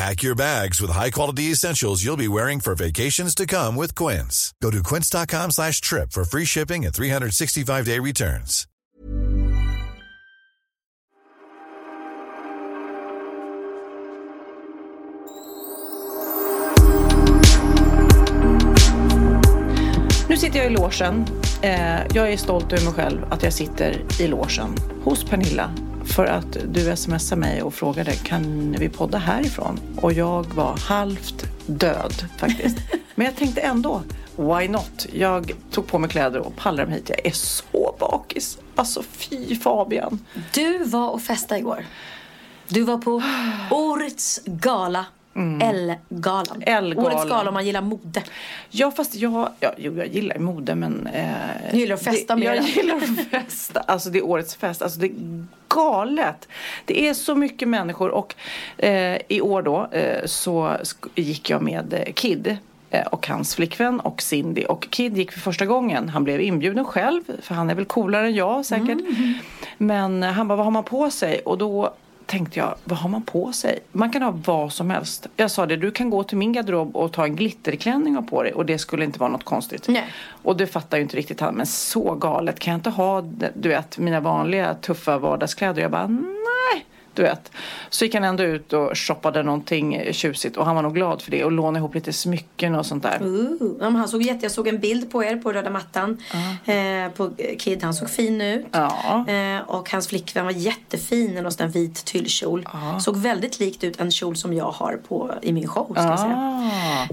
Pack your bags with high-quality essentials you'll be wearing for vacations to come with Quince. Go to quince.com slash trip for free shipping and 365-day returns. Nu sitter jag i logen. Eh, jag är stolt över mig själv att jag sitter i logen hos Pernilla för att du smsade mig och frågade kan vi podda härifrån? Och jag var halvt död faktiskt. Men jag tänkte ändå, why not? Jag tog på mig kläder och pallrade mig hit. Jag är så bakis. Alltså fy Fabian. Du var och festade igår. Du var på årets gala. L-galan. L-galan. Årets gala om man gillar mode. Ja fast jag, ja, jo, jag gillar mode men... Eh, Du gillar att festa det, mer. Jag gillar att festa. Alltså det är årets fest. Alltså det är galet. Det är så mycket människor och eh, i år då eh, så gick jag med eh, Kid eh, och hans flickvän och Cindy. Och Kid gick för första gången. Han blev inbjuden själv för han är väl coolare än jag säkert. Men eh, han bara, vad har man på sig? Och då tänkte jag, vad har man på sig? Man kan ha vad som helst. Jag sa det, du kan gå till min garderob och ta en glitterklänning och på dig och det skulle inte vara något konstigt. Nej. Och det fattar ju inte riktigt han, men så galet kan jag inte ha, du vet, mina vanliga tuffa vardagskläder. Jag bara, nej. Du vet. Så gick han ändå ut och shoppade någonting tjusigt och han var nog glad för det och lånade ihop lite smycken och sånt där. Ooh. Ja, han såg jätte, jag såg en bild på er på röda mattan. Eh, på Kid, han såg fin ut. Ja. Eh, och hans flickvän var jättefin i någon sån där vit tyllkjol. Såg väldigt likt ut en kjol som jag har på, i min show. Ska jag Ah.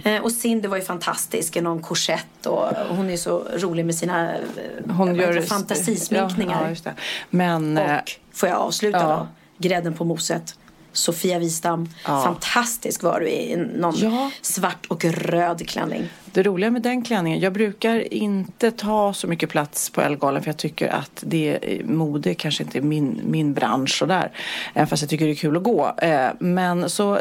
säga. Eh, och Cindy var ju fantastisk i någon korsett och hon är så rolig med sina eh, Hon gör fantasisminkningar. Ja, ja. Men eh, Och får jag avsluta ja. då? Grädden på moset. Sofia Wistam. Fantastisk var du i någon Ja. svart och röd klänning. Det roliga med den klänningen, jag brukar inte ta så mycket plats på Ellegalan för jag tycker att det, mode kanske inte är min, min bransch sådär. Även fast jag tycker det är kul att gå. Eh, Men så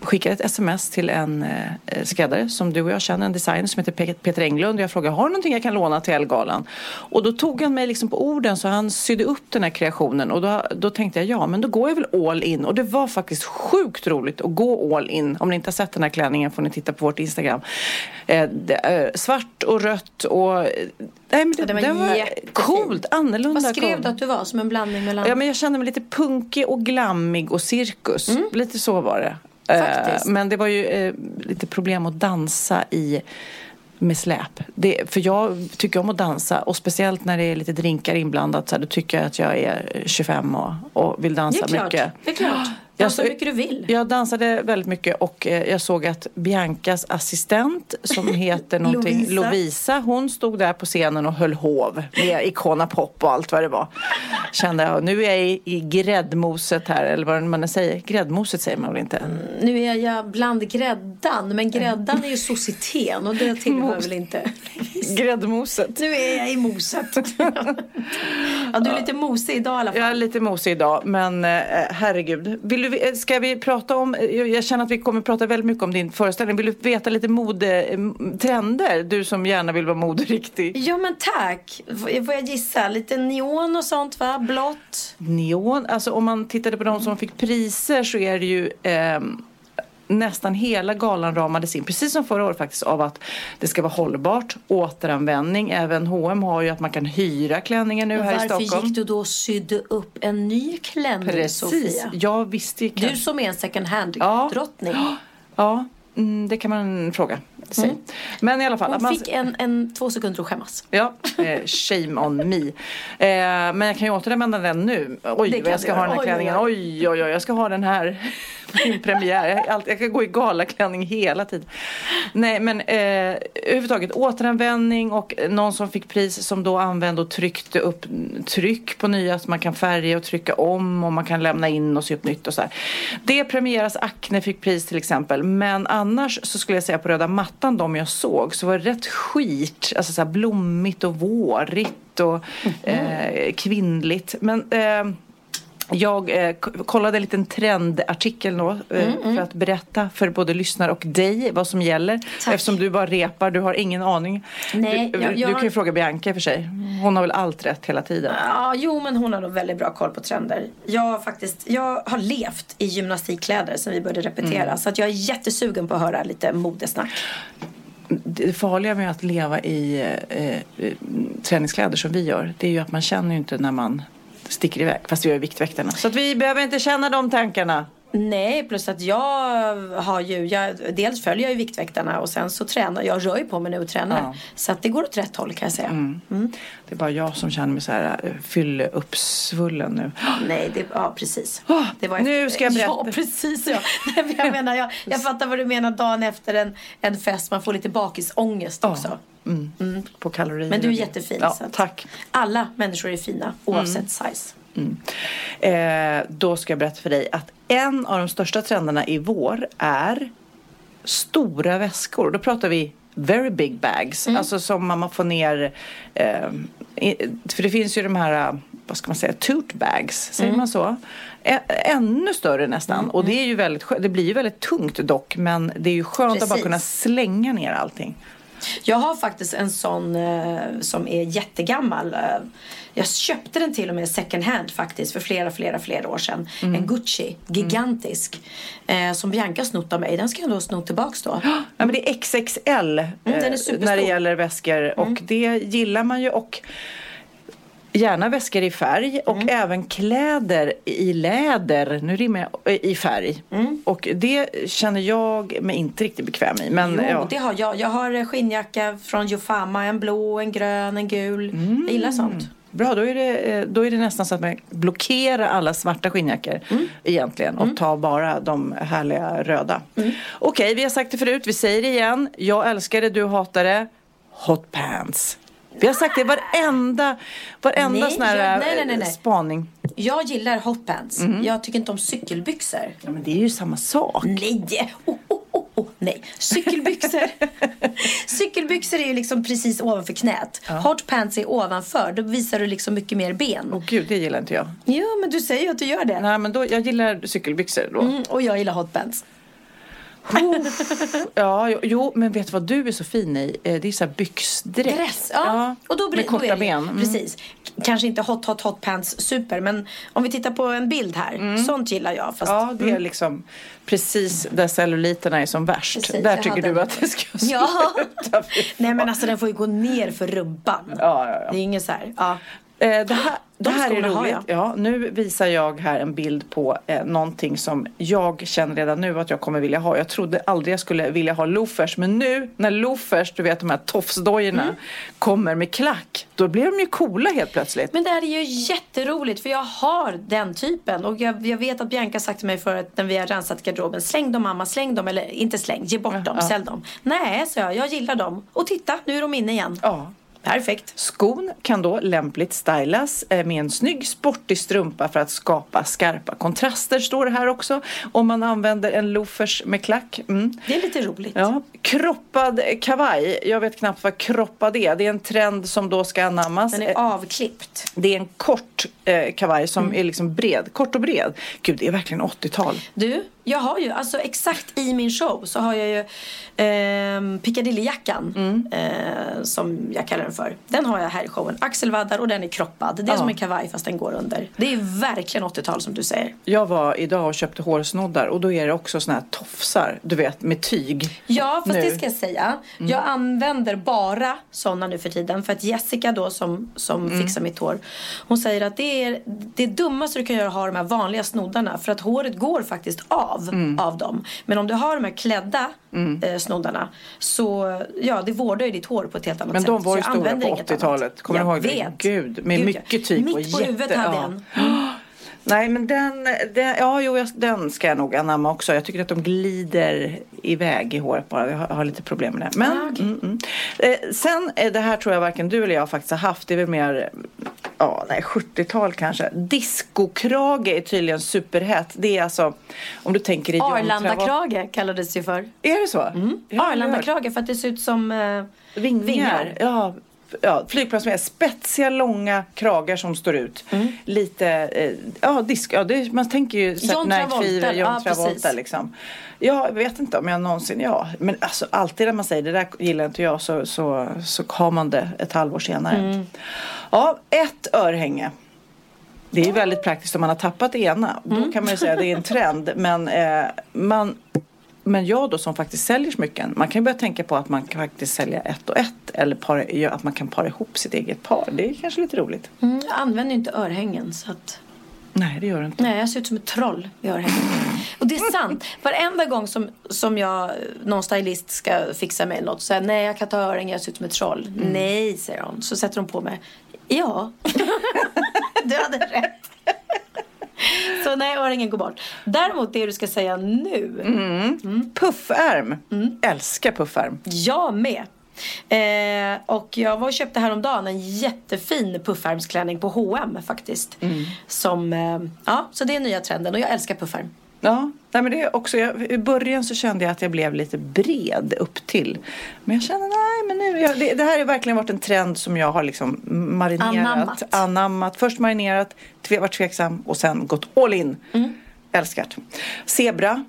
eh, skickade ett sms till en eh, skräddare som du och jag känner, en designer som heter Pe- Peter Englund. Och jag frågade, har du någonting jag kan låna till Ellegalan? Och då tog han mig liksom på orden så han sydde upp den här kreationen. Och då, då tänkte jag, ja men då går jag väl all in. Och det var faktiskt sjukt roligt att gå all in. Om ni inte har sett den här klänningen får ni titta på vårt Instagram. Eh, det, eh, svart och rött och... eh, Nej, men det, Ja, den var den var coolt, annorlunda Vad skrev cool. du att du var? Som en blandning mellan... Ja, men jag kände mig lite punkig och glammig och cirkus. Lite så var det. Eh, Faktiskt. men det var ju eh, lite problem att dansa i med släp. Det, för jag tycker om att dansa och speciellt när det är lite drinkar inblandat så här, då tycker jag att jag är 25 och, och vill det dansa är klart. mycket. Det är klart. Jag Dansa så- hur mycket du vill. Jag dansade väldigt mycket och eh, jag såg att Biancas assistent som heter någonting Lovisa. Lovisa. hon stod där på scenen och höll hov med Icona Pop och allt vad det var. Kände jag, nu är jag i, i gräddmoset här eller vad man säger. Gräddmoset säger man väl inte? Nu är jag bland gräddan. Men gräddan är ju societeten och det tillhör väl inte... Gräddmoset. Nu är jag i moset. ja, du är lite mosig idag i alla fall. Jag är lite mosig idag men eh, herregud. Vill du, eh, ska vi prata om, jag jag känner att vi kommer prata väldigt mycket om din föreställning. Vill du veta lite modetrender? Du som gärna vill vara moderiktig. Ja men tack. Får jag gissa? Lite neon och sånt va? Blått? Neon, alltså om man tittade på de som fick priser så är det ju ehm, nästan hela galan ramades in, precis som förra året faktiskt, av att det ska vara hållbart, återanvändning. Även H&M har ju att man kan hyra klänningar nu här i Varför Stockholm. gick du då och sydde upp en ny klänning Precis, Sofia? jag visste ju Du som är en second hand Ja. Ja, mm, det kan man fråga. Sig. Men i alla fall. Hon man, fick en, en två sekunder att skämmas. Ja, eh, shame on me. Eh, men jag kan ju återanvända den nu. Oj, jag ska ha den här Oj, klänningen. oj, Oj, oj, jag ska ha den här. Min premiär. Jag, är alltid, jag kan gå i galaklänning hela tiden. Nej, men eh, överhuvudtaget återanvändning och någon som fick pris som då använde och tryckte upp tryck på nya så man kan färga och trycka om och man kan lämna in och sy upp nytt och så här. Det premieras. Acne fick pris till exempel. Men annars så skulle jag säga på röda mattan, de jag såg, så var det rätt skit. Alltså så blommigt och vårigt och eh, kvinnligt. Men eh, jag eh, kollade en liten trendartikel då eh, för att berätta för både lyssnare och dig vad som gäller. Tack. Eftersom du bara repar, du har ingen aning. Nej, du, jag- du jag kan har- ju fråga Bianca för sig. Hon har väl allt rätt hela tiden. Ja, jo men hon har nog väldigt bra koll på trender. Jag har faktiskt, jag har levt i gymnastikkläder sen vi började repetera. Mm. Så att jag är jättesugen på att höra lite modesnack. Det farliga med att leva i eh, eh, träningskläder som vi gör, det är ju att man känner ju inte när man sticker iväg. Fast vi gör Viktväktarna. Så att vi behöver inte känna de tankarna. Nej, plus att jag har ju, jag, dels följer jag ju Viktväktarna och sen så tränar jag, rör ju på mig nu och tränar. Ja. Så att det går åt rätt håll kan jag säga. Mm. Det är bara jag som känner mig så här eh, fylleuppsvullen nu. Nej, det, ja precis. Det var nu ska jag berätta. Ja, precis ja. Jag menar, jag, jag fattar vad du menar dagen efter en, en fest. Man får lite bakisångest också. Mm. På kalorier. Men du är jättefin. Ja, tack. Alla människor är fina oavsett size. Eh, då ska jag berätta för dig att en av de största trenderna i vår är stora väskor. Då pratar vi very big bags. Alltså som man får ner. Eh, för det finns ju de här, vad ska man säga, tote bags. Säger man så? Ä, ännu större nästan. Och det, är ju väldigt, det blir ju väldigt tungt dock. Men det är ju skönt att bara Precis. kunna slänga ner allting. Jag har faktiskt en sån eh, som är jättegammal. Eh, jag köpte den till och med second hand faktiskt för flera, flera, flera år sedan. Mm. En Gucci, gigantisk. Eh, som Bianca snott av mig. Den ska jag då sno tillbaks då. Ja, men det är XXL eh, är superstor. Mm. när det gäller väskor och det gillar man ju och gärna väskor i färg och Mm. även kläder i läder, nu rimmar jag, i färg. Mm. Och det känner jag mig inte riktigt bekväm i. Men Jo, ja. det har jag. Jag har eh, skinnjacka från Jofama. En blå, en grön, en gul. Jag gillar sånt. Bra, då är, det, eh, då är det nästan så att man blockerar alla svarta skinnjackor Mm. egentligen och tar bara de härliga röda. Mm. Okej, vi har sagt det förut, vi säger det igen. Jag älskar det, du hatar det. Hot pants. Vi har sagt det varenda, varenda Nej, sån här jag- nej, nej, nej, eh, nej. spaning. Jag gillar hotpants. Mhm. Jag tycker inte om cykelbyxor. Ja, men det är ju samma sak. Nej! Oh, oh, oh, oh. Nej, cykelbyxor. cykelbyxor är ju liksom precis ovanför knät. Hot pants är ovanför. Då visar du liksom mycket mer ben. Åh gud, det gillar inte jag. Ja, men du säger ju att du gör det. Nej, men då, jag gillar cykelbyxor då. Mm, och jag gillar hot pants. Ja, jo, jo, men vet du vad du är så fin i? Eh, Det är så här byxdräkt. Dress, ja. och då blir, med korta då ben. Mm. Precis. Kanske inte hot, hot, hot pants super. Men om vi tittar på en bild här. Sånt gillar jag. Fast, Mm. Ja, det är liksom precis där celluliterna är som värst. Precis, där tycker du att det ska Ja. sluta. Fy Nej men alltså den får ju gå ner för rumpan. Ja, ja, ja. Det är inget så här. Ja. Eh, det här, det De här är roligt. Ja, nu visar jag här en bild på eh, någonting som jag känner redan nu att jag kommer vilja ha. Jag trodde aldrig jag skulle vilja ha loafers. Men nu när loafers, du vet de här tofsdojorna, Mm. kommer med klack. Då blir de ju coola helt plötsligt. Men det här är ju jätteroligt för jag har den typen. Och jag, jag vet att Bianca sagt till mig förut när vi har rensat garderoben. Släng dem mamma, släng dem. Eller inte släng, ge bort dem, sälj dem. Nej, så jag, jag gillar dem. Och titta, nu är de inne igen. Ja. Perfekt. Skon kan då lämpligt stylas eh, med en snygg sportig strumpa för att skapa skarpa kontraster står det här också. Om man använder en loafers med klack. Mm. Det är lite roligt. Ja. Kroppad kavaj, jag vet knappt vad kroppad är. Det är en trend som då ska anammas. Den Eh, är avklippt. Det är en kort eh, kavaj som Mm. är liksom bred, kort och bred. Gud, det är verkligen 80-tal. Du, jag har ju, alltså exakt i min show så har jag ju eh, Piccadilly-jackan. Mm. Eh, som jag kallar den för. Den har jag här i showen. Axelvaddar och den är kroppad. Det är Ja. som en kavaj fast den går under. Det är verkligen 80-tal som du säger. Jag var idag och köpte hårsnoddar och då är det också såna här tofsar, du vet, med tyg. Ja, fast Nu. det ska jag säga. Jag använder bara sådana nu för tiden. För att Jessica då som, som fixar mitt hår. Hon säger att det är det dummaste du kan göra att ha de här vanliga snoddarna. För att håret går faktiskt av. av av dem. Men om du har de här klädda eh, snoddarna så ja, det vårdar ju ditt hår på ett helt annat Men sätt. de var ju stora på inget 80-talet. annat. Kommer du Jag ihåg det? vet. Gud, med ja. mycket tyg Mitt och på huvudet jätte- hade ja. en. Nej, men den, den, ja, jo, den ska jag nog anamma också. Jag tycker att de glider iväg i håret bara. Jag har, har lite problem med det. Men, Ah, okej. mm, mm. Eh, sen, eh, det här tror jag varken du eller jag faktiskt har haft. Det är väl mer, ja, nej, 70-tal kanske. Discokrage är tydligen superhett. Det är alltså, om du tänker i Arlandakrage kallades det för. Är det så? Mm. Arlandakrage för att det ser ut som eh, Vingar. vingar. Ja, ja, flygplan som är spetsiga, långa kragar som står ut. Mm. Lite, eh, ja, disk, ja det, man tänker ju John Travolta, Fever, John ja, Travolta liksom. Jag vet inte om jag någonsin, ja, men alltså alltid när man säger det där gillar inte jag så, så, så har man det ett halvår senare. Mm. Ja, ett örhänge. Det är ju väldigt praktiskt om man har tappat det ena. Då Mm. kan man ju säga att det är en trend. Men, eh, man, men jag då som faktiskt säljer smycken. Man kan ju börja tänka på att man kan faktiskt sälja ett och ett. Eller para, att man kan para ihop sitt eget par. Det är kanske lite roligt. Mm, jag använder ju inte örhängen så att Nej, det gör det inte. Nej, jag ser ut som ett troll i örhängen. Och det är sant. Varenda gång som, som jag, någon stylist ska fixa mig något så säger nej jag kan ta örhängen, jag ser ut som ett troll. Nej, säger hon. Så sätter hon på mig. Ja, du hade rätt. Så nej, örhängen går bort. Däremot det du ska säga nu. Puffärm. Mm. Älskar puffärm. Jag med. Eh, och jag var och köpte häromdagen en jättefin puffärmsklänning på H&M faktiskt. Som, eh, ja, så det är nya trenden och jag älskar puffärm. Ja, nej men det är också, jag, i början så kände jag att jag blev lite bred upp till. Men jag kände nej men nu, jag, det, det här har verkligen varit en trend som jag har liksom marinerat, Anammat. anammat. Först marinerat, tve, varit tveksam och sen gått all in. Älskat. Zebra,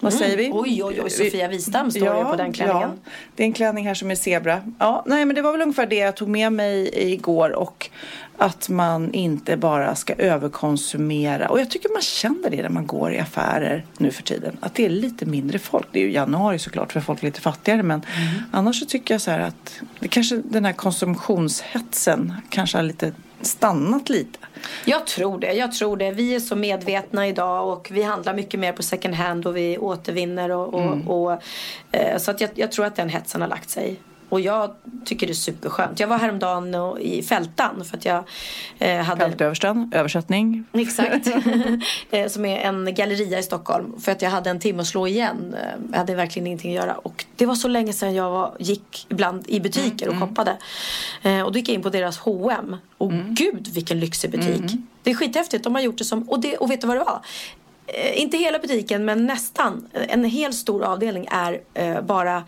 vad säger vi? Mm. Oj, oj, oj, Sofia Wistam står ju på den klänningen. Ja, det är en klänning här som är zebra. Ja, nej men det var väl ungefär det jag tog med mig igår och att man inte bara ska överkonsumera. Och jag tycker man känner det när man går i affärer nu för tiden. Att det är lite mindre folk. Det är ju januari såklart för folk är lite fattigare men Mm. annars så tycker jag så här att det kanske den här konsumtionshetsen kanske har lite stannat lite. Jag tror det, jag tror det. Vi är så medvetna idag och vi handlar mycket mer på second hand och vi återvinner och, och, Mm. och eh, så att jag, jag tror att den hetsen har lagt sig. Och jag tycker det är superskönt. Jag var häromdagen och- i Fältan för att jag eh, hade Fältöversten, översättning. Exakt. Eh, Som är en galleria i Stockholm. För att jag hade en timme att slå igen. Eh, Jag hade verkligen ingenting att göra. Och det var så länge sedan jag var, gick ibland i butiker och shoppade. Eh, Och då gick jag in på deras H&M. Och gud vilken lyxig butik. Det är skithäftigt. De har gjort det som, och, det, och vet du vad det var? Eh, inte hela butiken men nästan. En hel stor avdelning är bara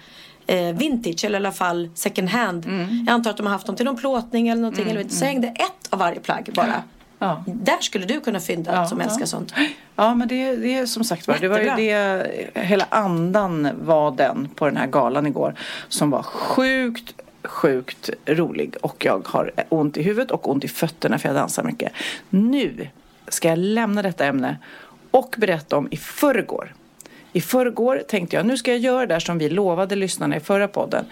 eh, vintage eller i alla fall second hand. Jag antar att de har haft dem till någon plåtning eller någonting. Eller vet, så hängde ett av varje plagg bara. Ja. Där skulle du kunna fynda Ja, som ja. älskar sånt. Ja, men det, det är som sagt var, det var ju det, hela andan var den på den här galan igår som var sjukt, sjukt rolig och jag har ont i huvudet och ont i fötterna för jag dansar mycket. Nu ska jag lämna detta ämne och berätta om i förrgår. I förrgår tänkte jag, nu ska jag göra det där som vi lovade lyssnarna i förra podden.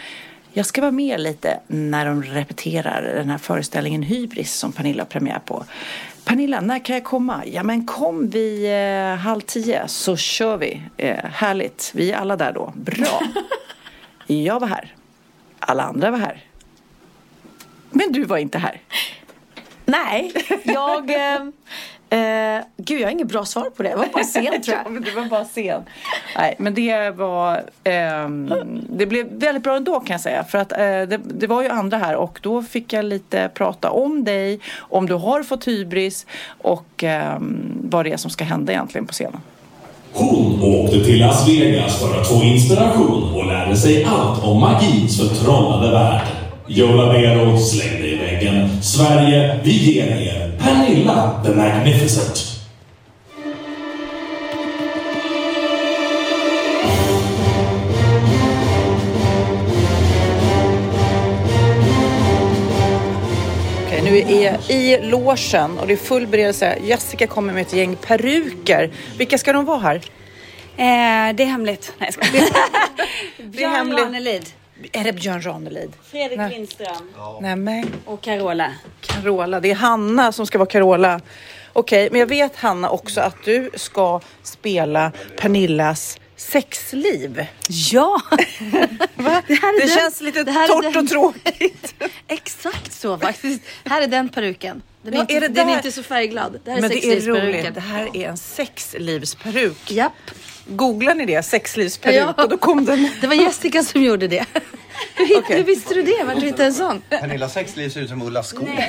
Jag ska vara med lite när de repeterar den här föreställningen Hybris som Pernilla har premiär på. Pernilla, när kan jag komma? Ja men kom vid eh, halv tio så kör vi. Eh, härligt, vi är alla där då. Bra. Jag var här. Alla andra var här. Men du var inte här. Nej, jag... Eh, eh, gud, jag har inget bra svar på det. Jag var bara sen tror Ja, jag. men du var bara sen. Nej, men det var... ehm, det blev väldigt bra ändå kan jag säga. För att eh, det, det var ju andra här och då fick jag lite prata om dig, om du har fått hybris och ehm, vad det är som ska hända egentligen på scenen. Hon åkte till Las Vegas för att få inspiration och lärde sig allt om magins förtrollade värld. Joe Labero slängde i väggen. Sverige, vi ger er Pernilla the Magnificent. Nu är jag i logen och det är full beredelse. Jessica kommer med ett gäng peruker. Vilka ska de vara här? Eh, det är hemligt. Nej, jag skojar. Björn hemligt. Ranelid, Är det Björn Ranelid? Fredrik Nej. Lindström Nej men och Carola. Carola. Det är Hanna som ska vara Carola. Okej, men jag vet Hanna också att du ska spela Pernillas sexliv. Ja! Va? Det här är det den- känns lite det här är torrt den- och tråkigt. Exakt så faktiskt. Här är den peruken. Den är, Ja, inte, är det den är inte så färgglad. Det här är Men det är roligt. Det här är en sexlivsperuk. Japp. Googlar ni det? Sexlivsperuk Ja. och då kom den. Det var Jessica som gjorde det. Hur, hitt, Okej. hur visste du det? Vart du hittade en sån? Pernilla sexliv ser ut som Ulla Skog.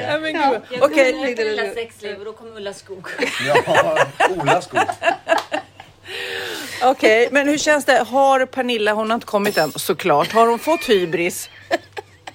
Ja, men gud. Okej, Ulla sexliv och då kom Ulla Skog. Ja, Ola Skog. okej, men hur känns det? Har Pernilla, hon har inte kommit än såklart, har hon fått hybris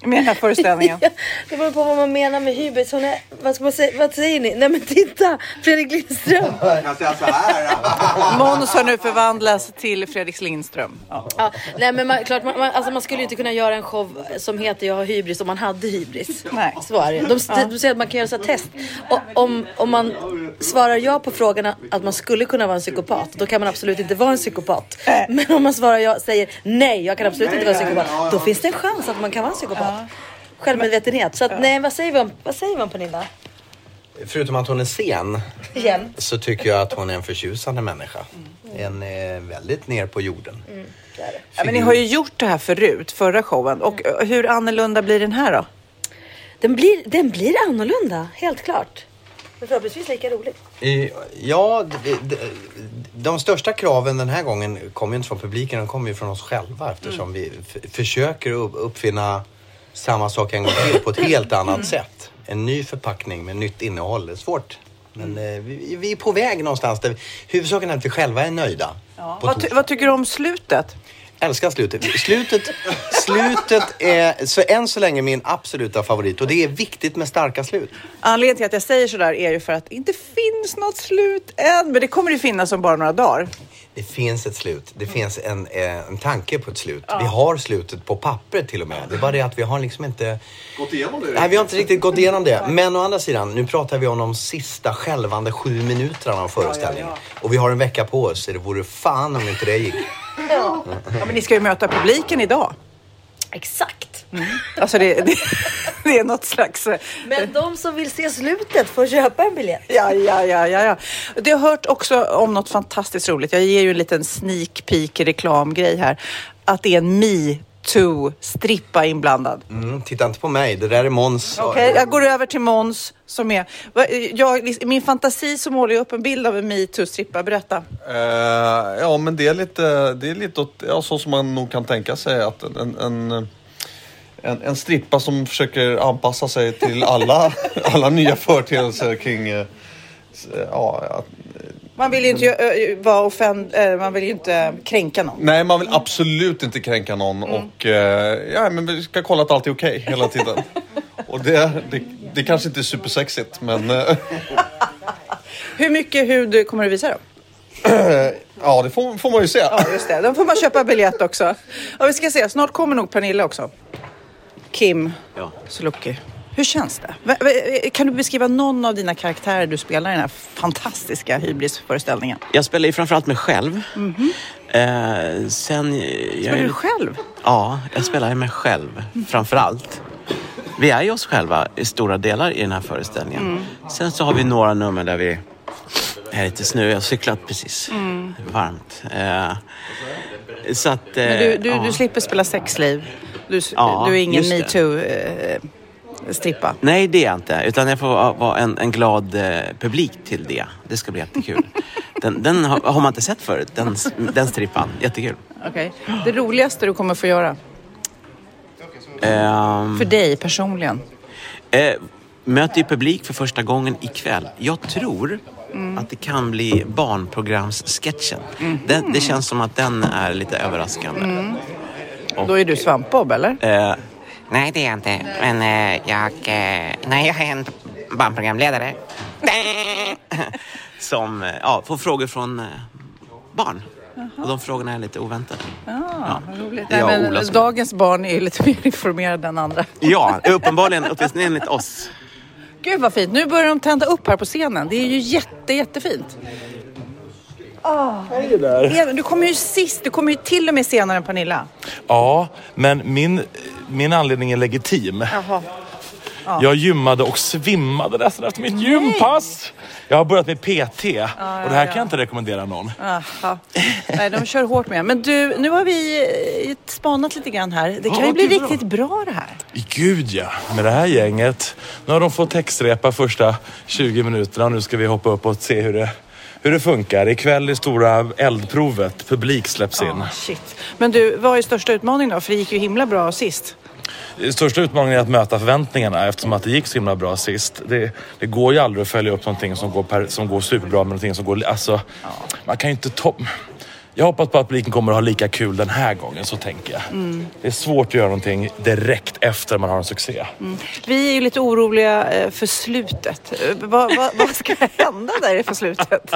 med den här föreställningen? Det beror på vad man menar med hybris. Hon är, vad, ska man säga, vad säger ni? Nej men titta! Fredrik Lindström. Jag kan säga så här. Måns har nu förvandlats till Fredrik Lindström. Ja. Ja, nej men man, klart, man, man, alltså man skulle ju inte kunna göra en show som heter Jag har hybris om man hade hybris. Nej. Så är det. De, de säger att man kan göra så här test. Och om, om man svarar ja på frågan att man skulle kunna vara en psykopat, då kan man absolut inte vara en psykopat. Men om man svarar ja, säger nej, jag kan absolut inte vara en psykopat, då finns det en chans att man kan vara en psykopat. Självmedvetenhet. Så att, nej, vad säger vi om, vad säger vi om Pernilla? Förutom att hon är sen Igen. så tycker jag att hon är en förtjusande människa. En eh, väldigt ner på jorden. Ja, men ni har ju gjort det här förut, förra showen. Och eh, hur annorlunda blir den här då? Den blir, den blir annorlunda, helt klart. Men förhoppningsvis lika rolig. I- Ja, det, det, de största kraven den här gången kommer ju inte från publiken, de kommer ju från oss själva eftersom vi f- försöker upp, uppfinna samma sak en gång till på ett helt annat sätt. En ny förpackning med nytt innehåll. Det är svårt. Men eh, vi, vi är på väg någonstans där vi, huvudsaken är att vi själva är nöjda. På Vad, ty- vad tycker du om slutet? Älskar slutet. Slutet, slutet är så än så länge min absoluta favorit och det är viktigt med starka slut. Anledningen till att jag säger sådär är ju för att det inte finns något slut än. Men det kommer det finnas om bara några dagar. Det finns ett slut. Det finns en, eh, en tanke på ett slut. Vi har slutet på papper till och med. Det är bara det att vi har liksom inte... Gått igenom det? Nej, vi har inte riktigt gått igenom det. Men å andra sidan, nu pratar vi om de sista skälvande sju minuterna av föreställningen. Och vi har en vecka på oss, så det vore fan om inte det gick. Ja, men ni ska ju möta publiken idag. Exakt. Alltså det, det, det är något slags... eh, Men de som vill se slutet får köpa en biljett. Ja, ja, ja, ja, ja. Det har hört också om något fantastiskt roligt. Jag ger ju en liten sneak peek reklamgrej här. Att det är en metoo-strippa inblandad. Mm, titta inte på mig, det där är Måns. Okej, jag går över till Måns som är... Jag, min fantasi så målar jag upp en bild av en metoo-strippa. Berätta. Eh, ja, men det är lite, det är lite åt, ja, så som man nog kan tänka sig att en, en, en, en strippa som försöker anpassa sig till alla, alla nya företeelser kring eh, s- ja, ja, Man vill ju inte ö, vara offend... eh, Man vill ju inte kränka någon. Nej, man vill absolut inte kränka någon och eh, ja, men vi ska kolla att allt är okej hela tiden. Och det, det, det kanske inte är supersexigt, men eh, Hur mycket hud kommer du visa då? ja, det får, får man ju se. Ja, just det. Då får man köpa biljett också. Ja, vi ska se. Snart kommer nog Pernilla också. Kim Ja. Sulocki. Hur känns det? Kan du beskriva någon av dina karaktärer du spelar i den här fantastiska hybrisföreställningen? Jag spelar ju framförallt mig själv. Eh, sen... Jag Spelar är- du själv? Ja, jag spelar mig själv framförallt. Vi är ju oss själva i stora delar i den här föreställningen. Sen så har vi några nummer där vi är lite snö. Jag har cyklat precis. Varmt. Eh, så att... Eh, du, du, ja. du slipper spela sexliv. Du, Ja, du är ingen metoo-strippa. Nej, det är jag inte. Utan jag får vara- en, en glad eh, publik till det. Det ska bli jättekul. Den, den har, har man inte sett förut, den, den strippan. Jättekul. Okej. Det roligaste du kommer få göra Ehm, för dig personligen? Eh, möter ju publik för första gången ikväll. Jag tror att det kan bli barnprogramssketchen. Det, det känns som att den är lite överraskande. Då är du svampbob eller? Eh, Nej, det är jag inte. Men eh, jag... Eh, nej, jag är en barnprogramledare. som eh, ja, får frågor från eh, barn. Och de frågorna är lite oväntade. Ah, vad roligt. Nej, och men dagens barn är ju lite mer informerade än andra. Ja, uppenbarligen, åtminstone enligt oss. Gud vad fint. Nu börjar de tända upp här på scenen. Det är ju jätte, jättefint. Oh. Du kommer ju sist. Du kommer ju till och med senare än Pernilla. Ja, men min, min anledning är legitim. Jaha. Jag gymmade och svimmade nästan efter mitt gympass. Jag har börjat med PT och det här kan jag inte rekommendera någon. Aha. Nej, de kör hårt med. Men du, nu har vi eh, spanat lite grann här. Det kan Ja, ju bli bra. riktigt bra det här. Gud ja, med det här gänget. Nu har de fått textrepa första 20 minuterna och nu ska vi hoppa upp och se hur det, hur det funkar. Ikväll är stora eldprovet. Publik släpps in. Ah, shit. Men du, vad är största utmaningen då? För det gick ju himla bra sist. Största utmaningen är att möta förväntningarna eftersom att det gick så himla bra sist. Det, det går ju aldrig att följa upp någonting som går, per, som går superbra med någonting som går... Alltså, man kan ju inte ta... Jag hoppas på att publiken kommer att ha lika kul den här gången, så tänker jag. Det är svårt att göra någonting direkt efter man har en succé. Vi är ju lite oroliga eh, för slutet. Eh, Vad, vad, vad ska hända där för slutet?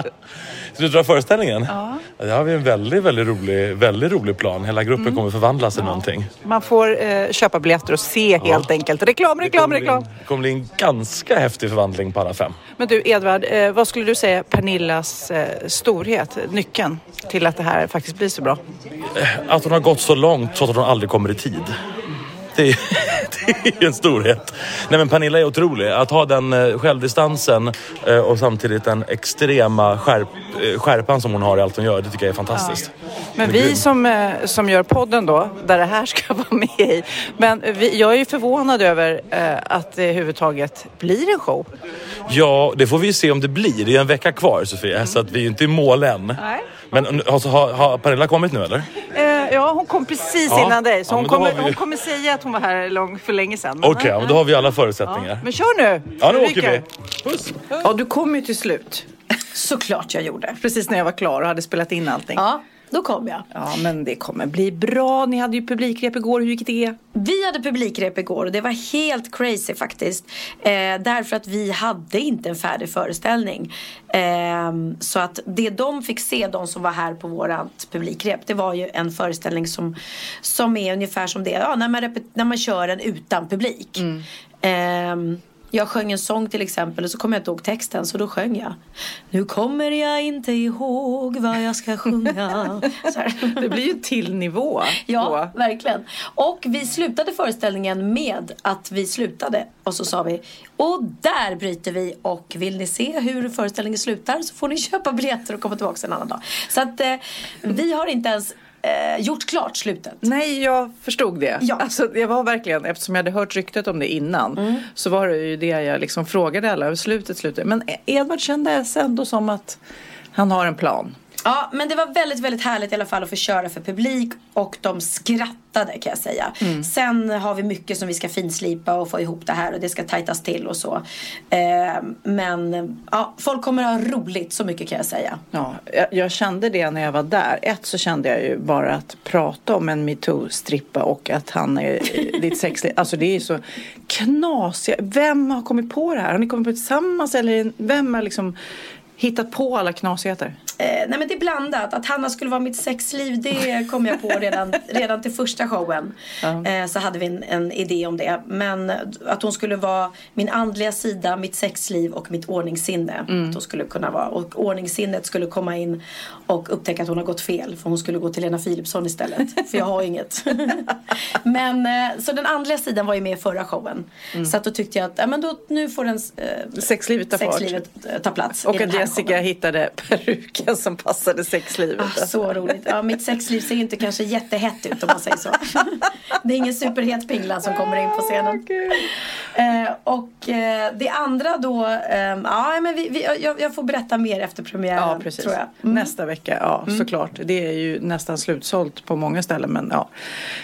Slutet av föreställningen? Ja. Där har vi en väldigt, väldigt rolig, väldigt rolig plan. Hela gruppen kommer förvandlas till någonting. Man får eh, köpa biljetter och se helt enkelt. Reklam, Det reklam, en- reklam. Det kommer bli en ganska häftig förvandling på alla fem. Men du Edvard, eh, vad skulle du säga Pernillas eh, storhet, nyckeln till att det här faktiskt blir så bra? Att hon har gått så långt så att hon aldrig kommer i tid. Det är, det är en storhet. Nej men Pernilla är otrolig. Att ha den eh, självdistansen eh, och samtidigt den extrema skärp, eh, skärpan som hon har i allt hon gör. Det tycker jag är fantastiskt. Men Hon är vi grym. som, eh, som gör podden då, där det här ska vara med i. Men vi, jag är ju förvånad över eh, att det överhuvudtaget blir en show. Ja, det får vi se om det blir. Det är en vecka kvar Sofia, så att vi är inte i mål än. Nej. Men alltså, har, har Pernilla kommit nu eller? Eh, ja, hon kom precis Ja. innan dig. Så Ja, hon, kommer, vi- hon kommer säga att hon var här lång, för länge sedan. Okej, ja, men då har vi alla förutsättningar. Men kör nu! Ja, nu Du åker vi. ryker. Ja, du kom ju till slut. Såklart jag gjorde. Precis när jag var klar och hade spelat in allting. Ja, då kom jag. Ja, men det kommer bli bra. Ni hade ju publikrep igår. Hur gick det? Vi hade publikrep igår och det var helt crazy faktiskt. Eh, därför att vi hade inte en färdig föreställning. Eh, så att det de fick se, de som var här på vårat publikrep, det var ju en föreställning som, som är ungefär som det ja, när, man när man kör den utan publik. Eh, jag sjöng en sång till exempel och så kom jag inte ihåg texten så då sjöng jag. Nu kommer jag inte ihåg vad jag ska sjunga. Det blir ju till nivå. Ja, verkligen. Och vi slutade föreställningen med att vi slutade och så sa vi och där bryter vi och vill ni se hur föreställningen slutar så får ni köpa biljetter och komma tillbaka en annan dag. Så att eh, vi har inte ens eh, gjort klart slutet. Nej, jag förstod det. Ja. Alltså, det var verkligen, eftersom jag hade hört ryktet om det innan, Mm. så var det ju det jag liksom frågade alla över slutet, slutet. Men Edvard kändes ändå som att han har en plan. Ja, men det var väldigt, väldigt härligt i alla fall att få köra för publik och de skrattade kan jag säga. Sen har vi mycket som vi ska finslipa och få ihop det här och det ska tajtas till och så. Eh, men ja, folk kommer ha roligt, så mycket kan jag säga. Ja, jag, jag kände det när jag var där. Ett så kände jag ju bara att prata om en metoo-strippa och att han är i ditt sexliv. Alltså det är så knasigt. Vem har kommit på det här? Har ni kommit på det tillsammans eller vem har liksom hittat på alla knasigheter? Eh, nej men det är blandat. Att Hanna skulle vara mitt sexliv det kom jag på redan, redan till första showen. Eh, så hade vi en, en idé om det. Men att hon skulle vara min andliga sida, mitt sexliv och mitt ordningssinne. Att hon skulle kunna vara. Och ordningssinnet skulle komma in och upptäcka att hon har gått fel. För hon skulle gå till Lena Philipsson istället. För jag har inget. men eh, så den andliga sidan var ju med i förra showen. Så att då tyckte jag att ja, men då, nu får den eh, Sexlivet fart. sexlivet eh, ta plats. Och att Jessica showen. hittade peruken som passade sexlivet. Ah, så roligt. Ja, mitt sexliv ser inte kanske jättehett ut om man säger så. Det är ingen superhet pingla som kommer in på scenen. Eh, och eh, det andra då, eh, ja men vi, vi, jag, jag får berätta mer efter premiären Ja, precis. tror jag. Nästa vecka, ja såklart. Det är ju nästan slutsålt på många ställen men ja.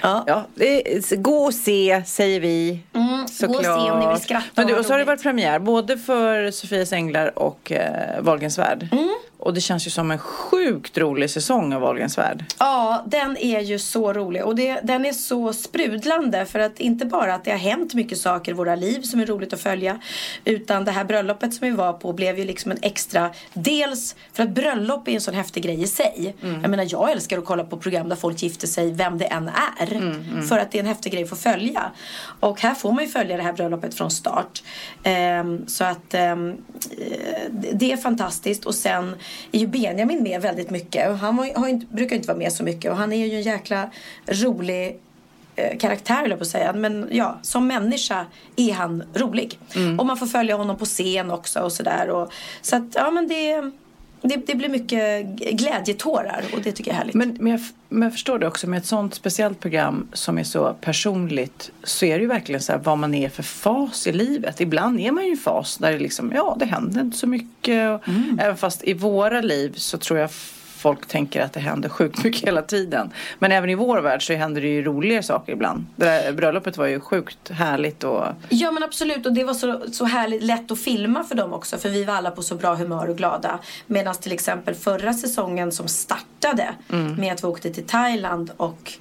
Ja. ja det är, gå och se säger vi. Mm, gå och se om ni vill skratta Men du, och så har det varit premiär både för Sofias Änglar och eh, Wahlgrens värld. Mm. Och det känns ju som en sjukt rolig säsong av Wahlgrens värld. Ja, den är ju så rolig och det, den är så sprudlande för att inte bara att det har hänt mycket saker i våra liv som är roligt att följa utan det här bröllopet som vi var på blev ju liksom en extra dels för att bröllop är en sån häftig grej i sig. Jag menar jag älskar att kolla på program där folk gifter sig vem det än är för att det är en häftig grej att få följa. Och här får man ju följa det här bröllopet från start. Ehm, så att eh, det är fantastiskt och sen är ju Benjamin med väldigt mycket. Och Han var, har inte, brukar inte vara med så mycket och han är ju en jäkla rolig eh, karaktär jag på att säga. Men ja, som människa är han rolig. Mm. Och man får följa honom på scen också och sådär. Så att ja men det, det, det blir mycket glädjetårar och det tycker jag är härligt. Men, men, jag, men jag förstår det också med ett sånt speciellt program som är så personligt så är det ju verkligen så här vad man är för fas i livet. Ibland är man ju i fas där det liksom, ja det händer inte så mycket. Och, Även fast i våra liv så tror jag folk tänker att det händer sjukt mycket hela tiden. Men även i vår värld så händer det ju roliga saker ibland. Det där bröllopet var ju sjukt härligt och Ja men absolut och det var så, så härligt lätt att filma för dem också för vi var alla på så bra humör och glada. Medan till exempel förra säsongen som startade med att vi åkte till Thailand och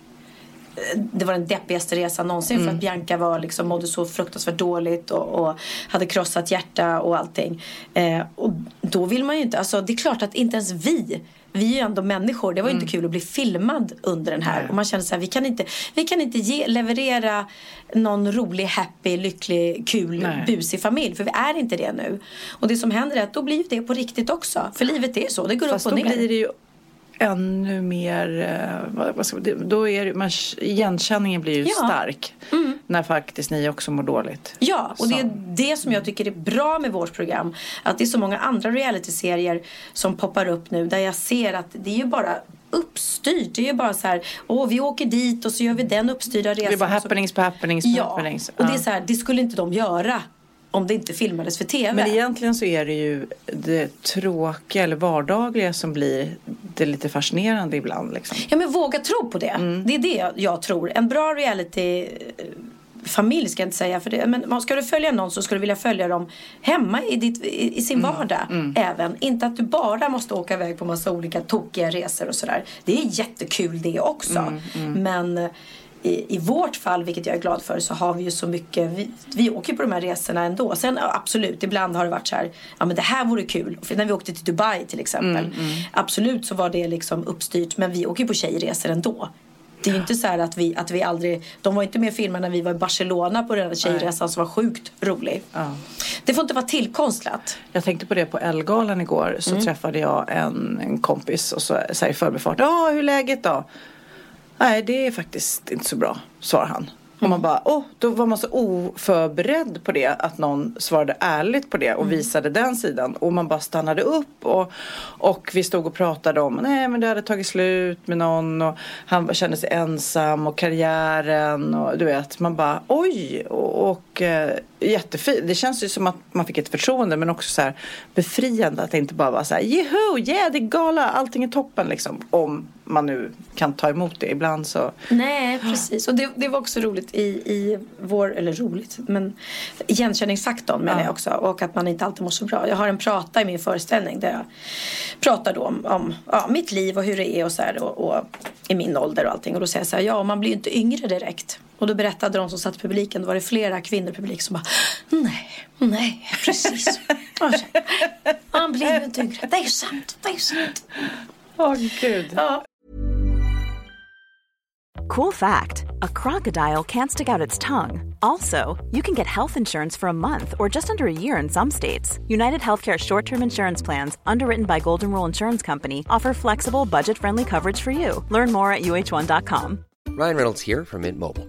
eh, det var den deppigaste resan någonsin för att Bianca var liksom, mådde så fruktansvärt dåligt och, och hade krossat hjärta och allting. Eh, och då vill man ju inte, alltså det är klart att inte ens vi vi är ju ändå människor. Det var ju inte kul att bli filmad under den här. Och man känner så här, vi kan inte, vi kan inte ge, leverera någon rolig, happy, lycklig, kul, Nej. busig familj. För vi är inte det nu. Och det som händer är att då blir det på riktigt också. För livet är så, det går Fast upp och ner. Ännu mer, eh, vad, ska, då är det, man, igenkänningen blir ju Ja. stark. När faktiskt ni också mår dåligt. Ja, och det är Så. det som jag tycker är bra med vårt program. Att det är så många andra realityserier som poppar upp nu där jag ser att det är ju bara uppstyrt. Det är ju bara så här, åh vi åker dit och så gör vi den uppstyrda resan. Det är bara så- happenings på happenings på Ja, happenings. och det är Ja. så här, det skulle inte de göra om det inte filmades för TV. Men egentligen så är det ju det tråkiga eller vardagliga som blir det lite fascinerande ibland. Liksom. Ja men våga tro på det. Mm. Det är det jag, tror. En bra reality familj ska jag inte säga för det. Men ska du följa någon så ska du vilja följa dem hemma i, ditt, i, i sin Mm. vardag även. Inte att du bara måste åka iväg på massa olika tokiga resor och sådär. Det är jättekul det också. Mm, Men eh, i, i vårt fall, vilket jag är glad för, så har vi ju så mycket. Vi, vi åker på de här resorna ändå. Sen absolut, ibland har det varit så här. Ja men det här vore kul. För när vi åkte till Dubai till exempel. Mm, Absolut så var det liksom uppstyrt. Men vi åker ju på tjejresor ändå. Det är ju inte så här att vi, att vi aldrig... De var inte med och filmade när vi var i Barcelona på den här tjejresan som var sjukt rolig. Ja. Det får inte vara tillkonstlat. Jag tänkte på det på Ellegalan igår så Mm. träffade jag en, en kompis och så säger i förbifart, ja hur är läget då? Nej det är faktiskt inte så bra, svarar han. Och man bara, åh, då var man så oförberedd på det att någon svarade ärligt på det och Mm. visade den sidan. Och man bara stannade upp och, och vi stod och pratade om, nej men det hade tagit slut med någon och han kände sig ensam och karriären och du vet, man bara oj och, och eh, jättefint. Det känns ju som att man fick ett förtroende men också så här befriande att det inte bara var så här, jeho, yeah det är gala, allting är toppen liksom. Om man nu kan ta emot det. Ibland så Nej, precis. Och det, det var också roligt i, i vår, eller roligt, men igenkänningsfaktorn menar Ja. jag också. Och att man inte alltid mår så bra. Jag har en prata i min föreställning där jag pratar då om, om ja, mitt liv och hur det är och så här och, och i min ålder och allting. Och då säger jag så här, ja man blir ju inte yngre direkt. Och då berättade de som satt i publiken, då var det flera kvinnor i publiken som bara Nej, nej, precis. Man blir ju inte yngre. Det är sant, det är sant. Åh gud. Ja. Cool fact a crocodile can't stick out its tongue. Also, you can get health insurance for a month or just under a year in some states. United Healthcare short term insurance plans, underwritten by Golden Rule Insurance Company, offer flexible, budget friendly coverage for you. Learn more at uh1.com. Ryan Reynolds here from Mint Mobile.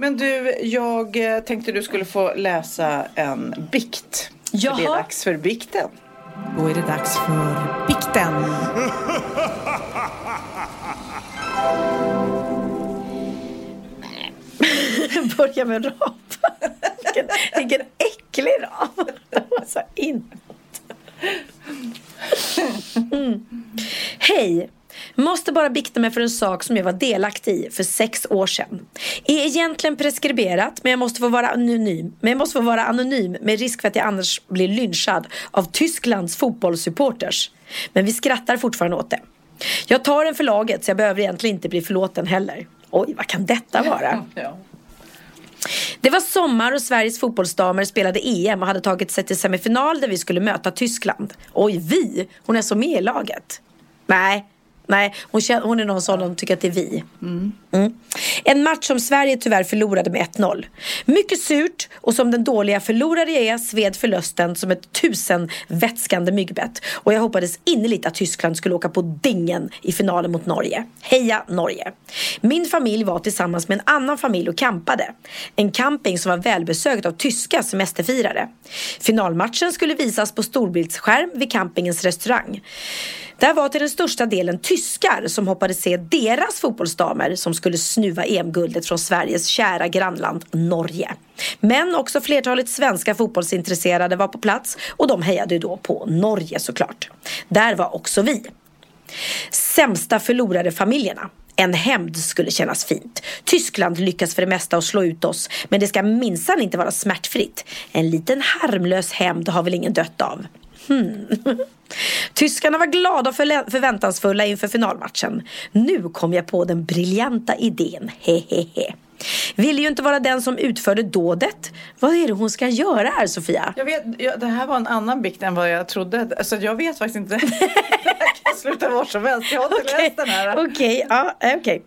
Men du, jag eh, tänkte du skulle få läsa en bikt. Jaha. För det är dags för bikten. Då är det dags för bikten. Börja med rap. vilken, vilken äcklig rap. Det var så inåt. Mm. Hej! Måste bara bikta mig för en sak som jag var delaktig i för sex år sedan. Är egentligen preskriberat men jag måste få vara anonym. Men jag måste få vara anonym med risk för att jag annars blir lynchad av Tysklands fotbollssupporters. Men vi skrattar fortfarande åt det. Jag tar den för laget så jag behöver egentligen inte bli förlåten heller. Oj, vad kan detta vara? Det var sommar och Sveriges fotbollsdamer spelade EM och hade tagit sig till semifinal där vi skulle möta Tyskland. Oj, vi? Hon är så med i laget. Nej, Nej, hon, känner, hon är någon sån som tycker att det är vi. Mm. Mm. En match som Sverige tyvärr förlorade med 1-0. Mycket surt och som den dåliga förlorare jag är sved förlusten som ett tusen vätskande myggbett. Och jag hoppades innerligt att Tyskland skulle åka på dingen i finalen mot Norge. Heja Norge! Min familj var tillsammans med en annan familj och campade. En camping som var välbesökt av tyska semesterfirare. Finalmatchen skulle visas på storbildsskärm vid campingens restaurang. Där var till den största delen tyskar som hoppades se deras fotbollsdamer som skulle snuva EM-guldet från Sveriges kära grannland Norge. Men också flertalet svenska fotbollsintresserade var på plats och de hejade då på Norge såklart. Där var också vi. Sämsta förlorade familjerna. En hämnd skulle kännas fint. Tyskland lyckas för det mesta att slå ut oss, men det ska minsann inte vara smärtfritt. En liten harmlös hämnd har väl ingen dött av. Hmm. Tyskarna var glada och förväntansfulla inför finalmatchen. Nu kom jag på den briljanta idén. Hehehe. Ville ju inte vara den som utförde dådet. Vad är det hon ska göra här Sofia? Jag vet, jag, det här var en annan bikt än vad jag trodde. Alltså, jag vet faktiskt inte. det kan sluta var som helst. Jag har inte läst den här. Okej, ja, eh, okej.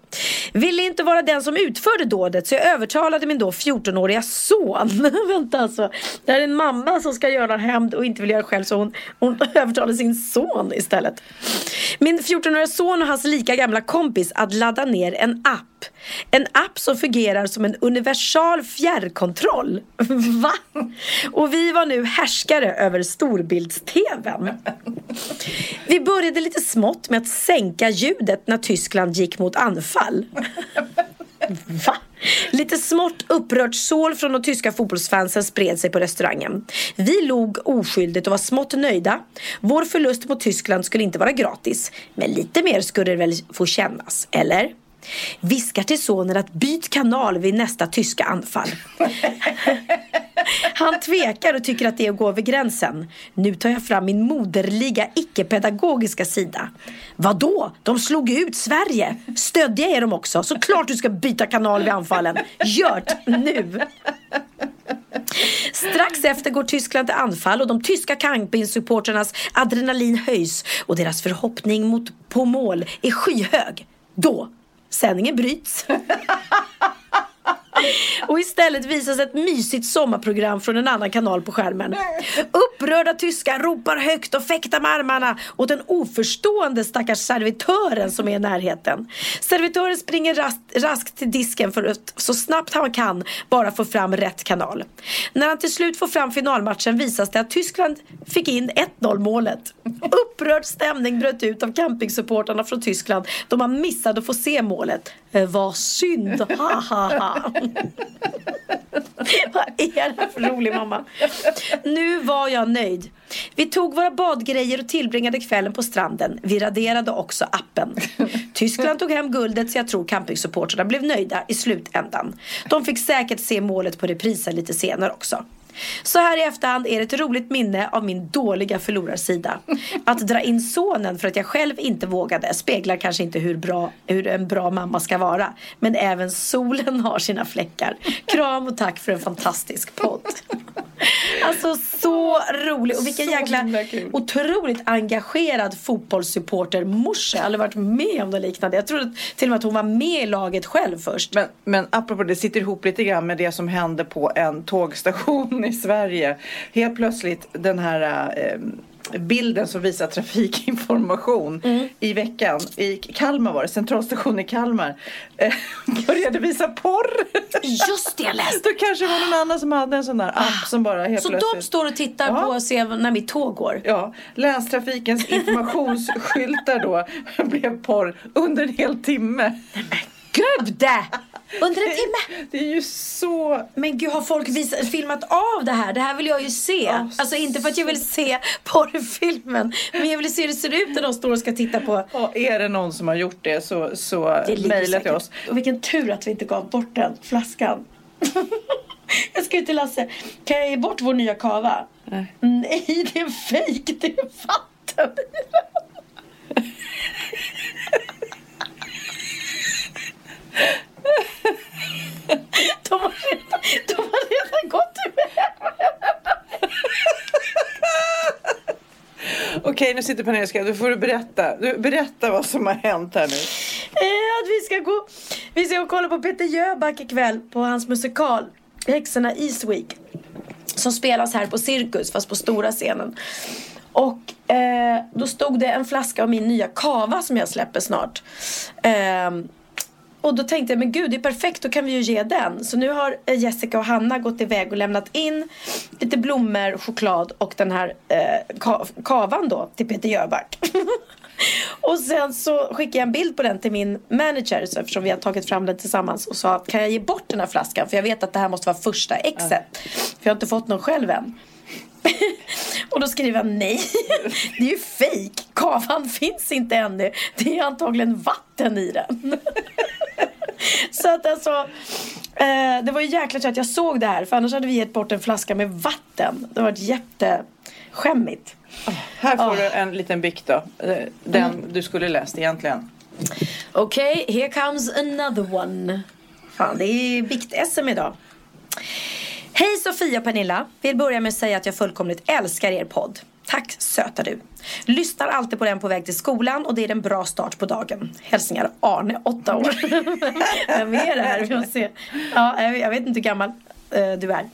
Ville inte vara den som utförde dådet så jag övertalade min då 14-åriga son. Vänta alltså. Det här är en mamma som ska göra hämnd och inte vill göra själv så hon, hon övertalade sin son istället. Min 14-åriga son och hans lika gamla kompis att ladda ner en app. En app som fungerar som en universal fjärrkontroll. Va? Och vi var nu härskare över storbilds-tvn. Vi började lite smått med att sänka ljudet när Tyskland gick mot anfall. Va? Lite smått upprört sål från de tyska fotbollsfansen spred sig på restaurangen. Vi log oskyldigt och var smått nöjda. Vår förlust mot Tyskland skulle inte vara gratis. Men lite mer skulle det väl få kännas, eller? Viskar till sonen att byt kanal vid nästa tyska anfall. Han tvekar och tycker att det är att gå över gränsen. Nu tar jag fram min moderliga icke-pedagogiska sida. Vadå? De slog ut Sverige. Stödja är de också. Såklart du ska byta kanal vid anfallen. Gör det nu! Strax efter går Tyskland till anfall och de tyska camping-supportrarnas adrenalin höjs och deras förhoppning mot på mål är skyhög. Då Sändningen bryts. Och istället visas ett mysigt sommarprogram från en annan kanal på skärmen. Upprörda tyskar ropar högt och fäktar med armarna åt den oförstående stackars servitören som är i närheten. Servitören springer raskt, raskt till disken för att så snabbt han kan bara få fram rätt kanal. När han till slut får fram finalmatchen visas det att Tyskland fick in 1-0 målet. Upprörd stämning bröt ut av campingsupportrarna från Tyskland då man missade att få se målet. Eh, vad synd, ha ha ha. Vad är det för rolig mamma? Nu var jag nöjd. Vi tog våra badgrejer och tillbringade kvällen på stranden. Vi raderade också appen. Tyskland tog hem guldet så jag tror campingsupportrarna blev nöjda i slutändan. De fick säkert se målet på reprisen lite senare också. Så här i efterhand är det ett roligt minne av min dåliga förlorarsida. Att dra in sonen för att jag själv inte vågade speglar kanske inte hur, bra, hur en bra mamma ska vara. Men även solen har sina fläckar. Kram och tack för en fantastisk podd. Alltså så rolig och vilken Så jäkla otroligt engagerad fotbollssupporter morsa. Jag har aldrig varit med om det liknande. Jag trodde till och med att hon var med i laget själv först. Men, men apropå det sitter ihop lite grann med det som hände på en tågstation i Sverige. Helt plötsligt den här eh, bilden som visar trafikinformation Mm. i veckan i Kalmar var det, centralstation i Kalmar eh, började visa porr. Just det, jag läste. Då kanske det var någon annan som hade en sån där app som bara helt Så plötsligt de står och tittar Ja. på och ser när mitt tåg går. Ja, länstrafikens informationsskyltar då blev porr under en hel timme. Gud! Under en timme! Det är ju så... Men gud, har folk visat, filmat av det här? Det här vill jag ju se. alltså inte för att jag vill se porrfilmen. Men jag vill se hur det ser ut när de står och ska titta på. Ja, är det någon som har gjort det så, så Det mejla till oss. Och vilken tur att vi inte gav bort den flaskan. jag ska ju till Lasse. Kan jag ge bort vår nya kava? Nej. Nej, det är fejk. Det är vatten i den. De har redan, de har redan gått iväg. Okej, nu sitter Pernilla Då får du berätta. Du, berätta vad som har hänt här nu. Eh, att vi ska gå Vi ska gå och kolla på Peter Jöback ikväll på hans musikal Häxorna East Week. Som spelas här på Cirkus fast på stora scenen. Och eh, då stod det en flaska av min nya kava som jag släpper snart. Ehm, och då tänkte jag, men gud det är perfekt, då kan vi ju ge den. Så nu har eh, Jessica och Hanna gått iväg och lämnat in lite blommor, choklad och den här eh, ka- kavan då till Peter Jöback. och sen så skickade jag en bild på den till min manager så eftersom vi har tagit fram den tillsammans och sa kan jag ge bort den här flaskan för jag vet att det här måste vara första exet. För jag har inte fått någon själv än. Och då skriver han nej, det är ju fejk. Kavan finns inte ännu. Det är antagligen vatten i den. Så att alltså, eh, det var ju jäkla tur att jag såg det här. För annars hade vi gett bort en flaska med vatten. Det var varit jätteskämmigt. Här får Ah. du en liten bikt då. Eh, Den Mm. du skulle läst egentligen. Okej, here comes another one. Fan, det är bikt-SM idag. Hej Sofia och Pernilla. Vill börja med att säga att jag fullkomligt älskar er podd. Tack söta du. Lyssnar alltid på den på väg till skolan och det är en bra start på dagen. Hälsningar Arne, 8 år. Vem är det här? Vi får se. Ja, jag vet inte hur gammal eh, du är.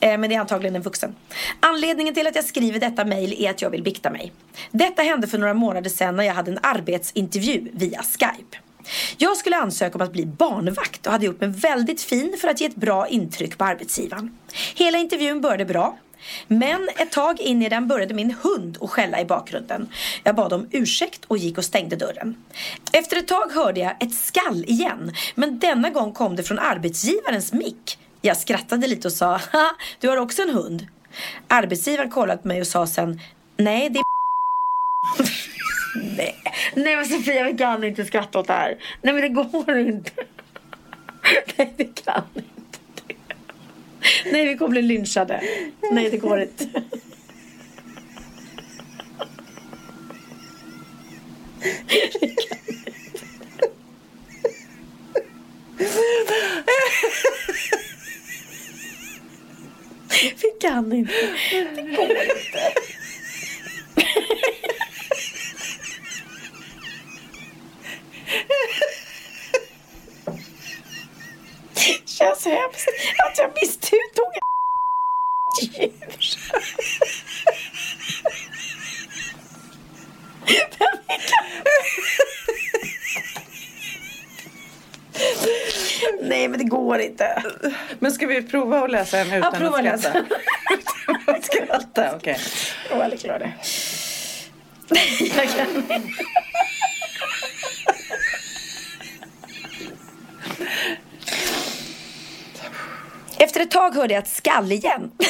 Eh, men det är antagligen en vuxen. Anledningen till att jag skriver detta mejl är att jag vill bikta mig. Detta hände för några månader sedan när jag hade en arbetsintervju via Skype. Jag skulle ansöka om att bli barnvakt och hade gjort mig väldigt fin för att ge ett bra intryck på arbetsgivaren. Hela intervjun började bra. Men ett tag in i den började min hund att skälla i bakgrunden. Jag bad om ursäkt och gick och stängde dörren. Efter ett tag hörde jag ett skall igen. Men denna gång kom det från arbetsgivarens mick. Jag skrattade lite och sa, ha, du har också en hund. Arbetsgivaren kollade på mig och sa sen, nej det är Nej. Nej men Sofia vi kan inte skratta åt det här. Nej men det går inte. Nej det kan inte. Nej vi kommer bli lynchade. Nej det går inte. Vi kan inte. Det går inte. Känns hemskt att jag misstog ett djur. Nej men det går inte. Men ska vi prova att läsa en utan Ja, att att skratta? Utan att skratta, okej. Åh, jag klarar det. Jag kan inte. Efter ett tag hörde jag ett skall igen.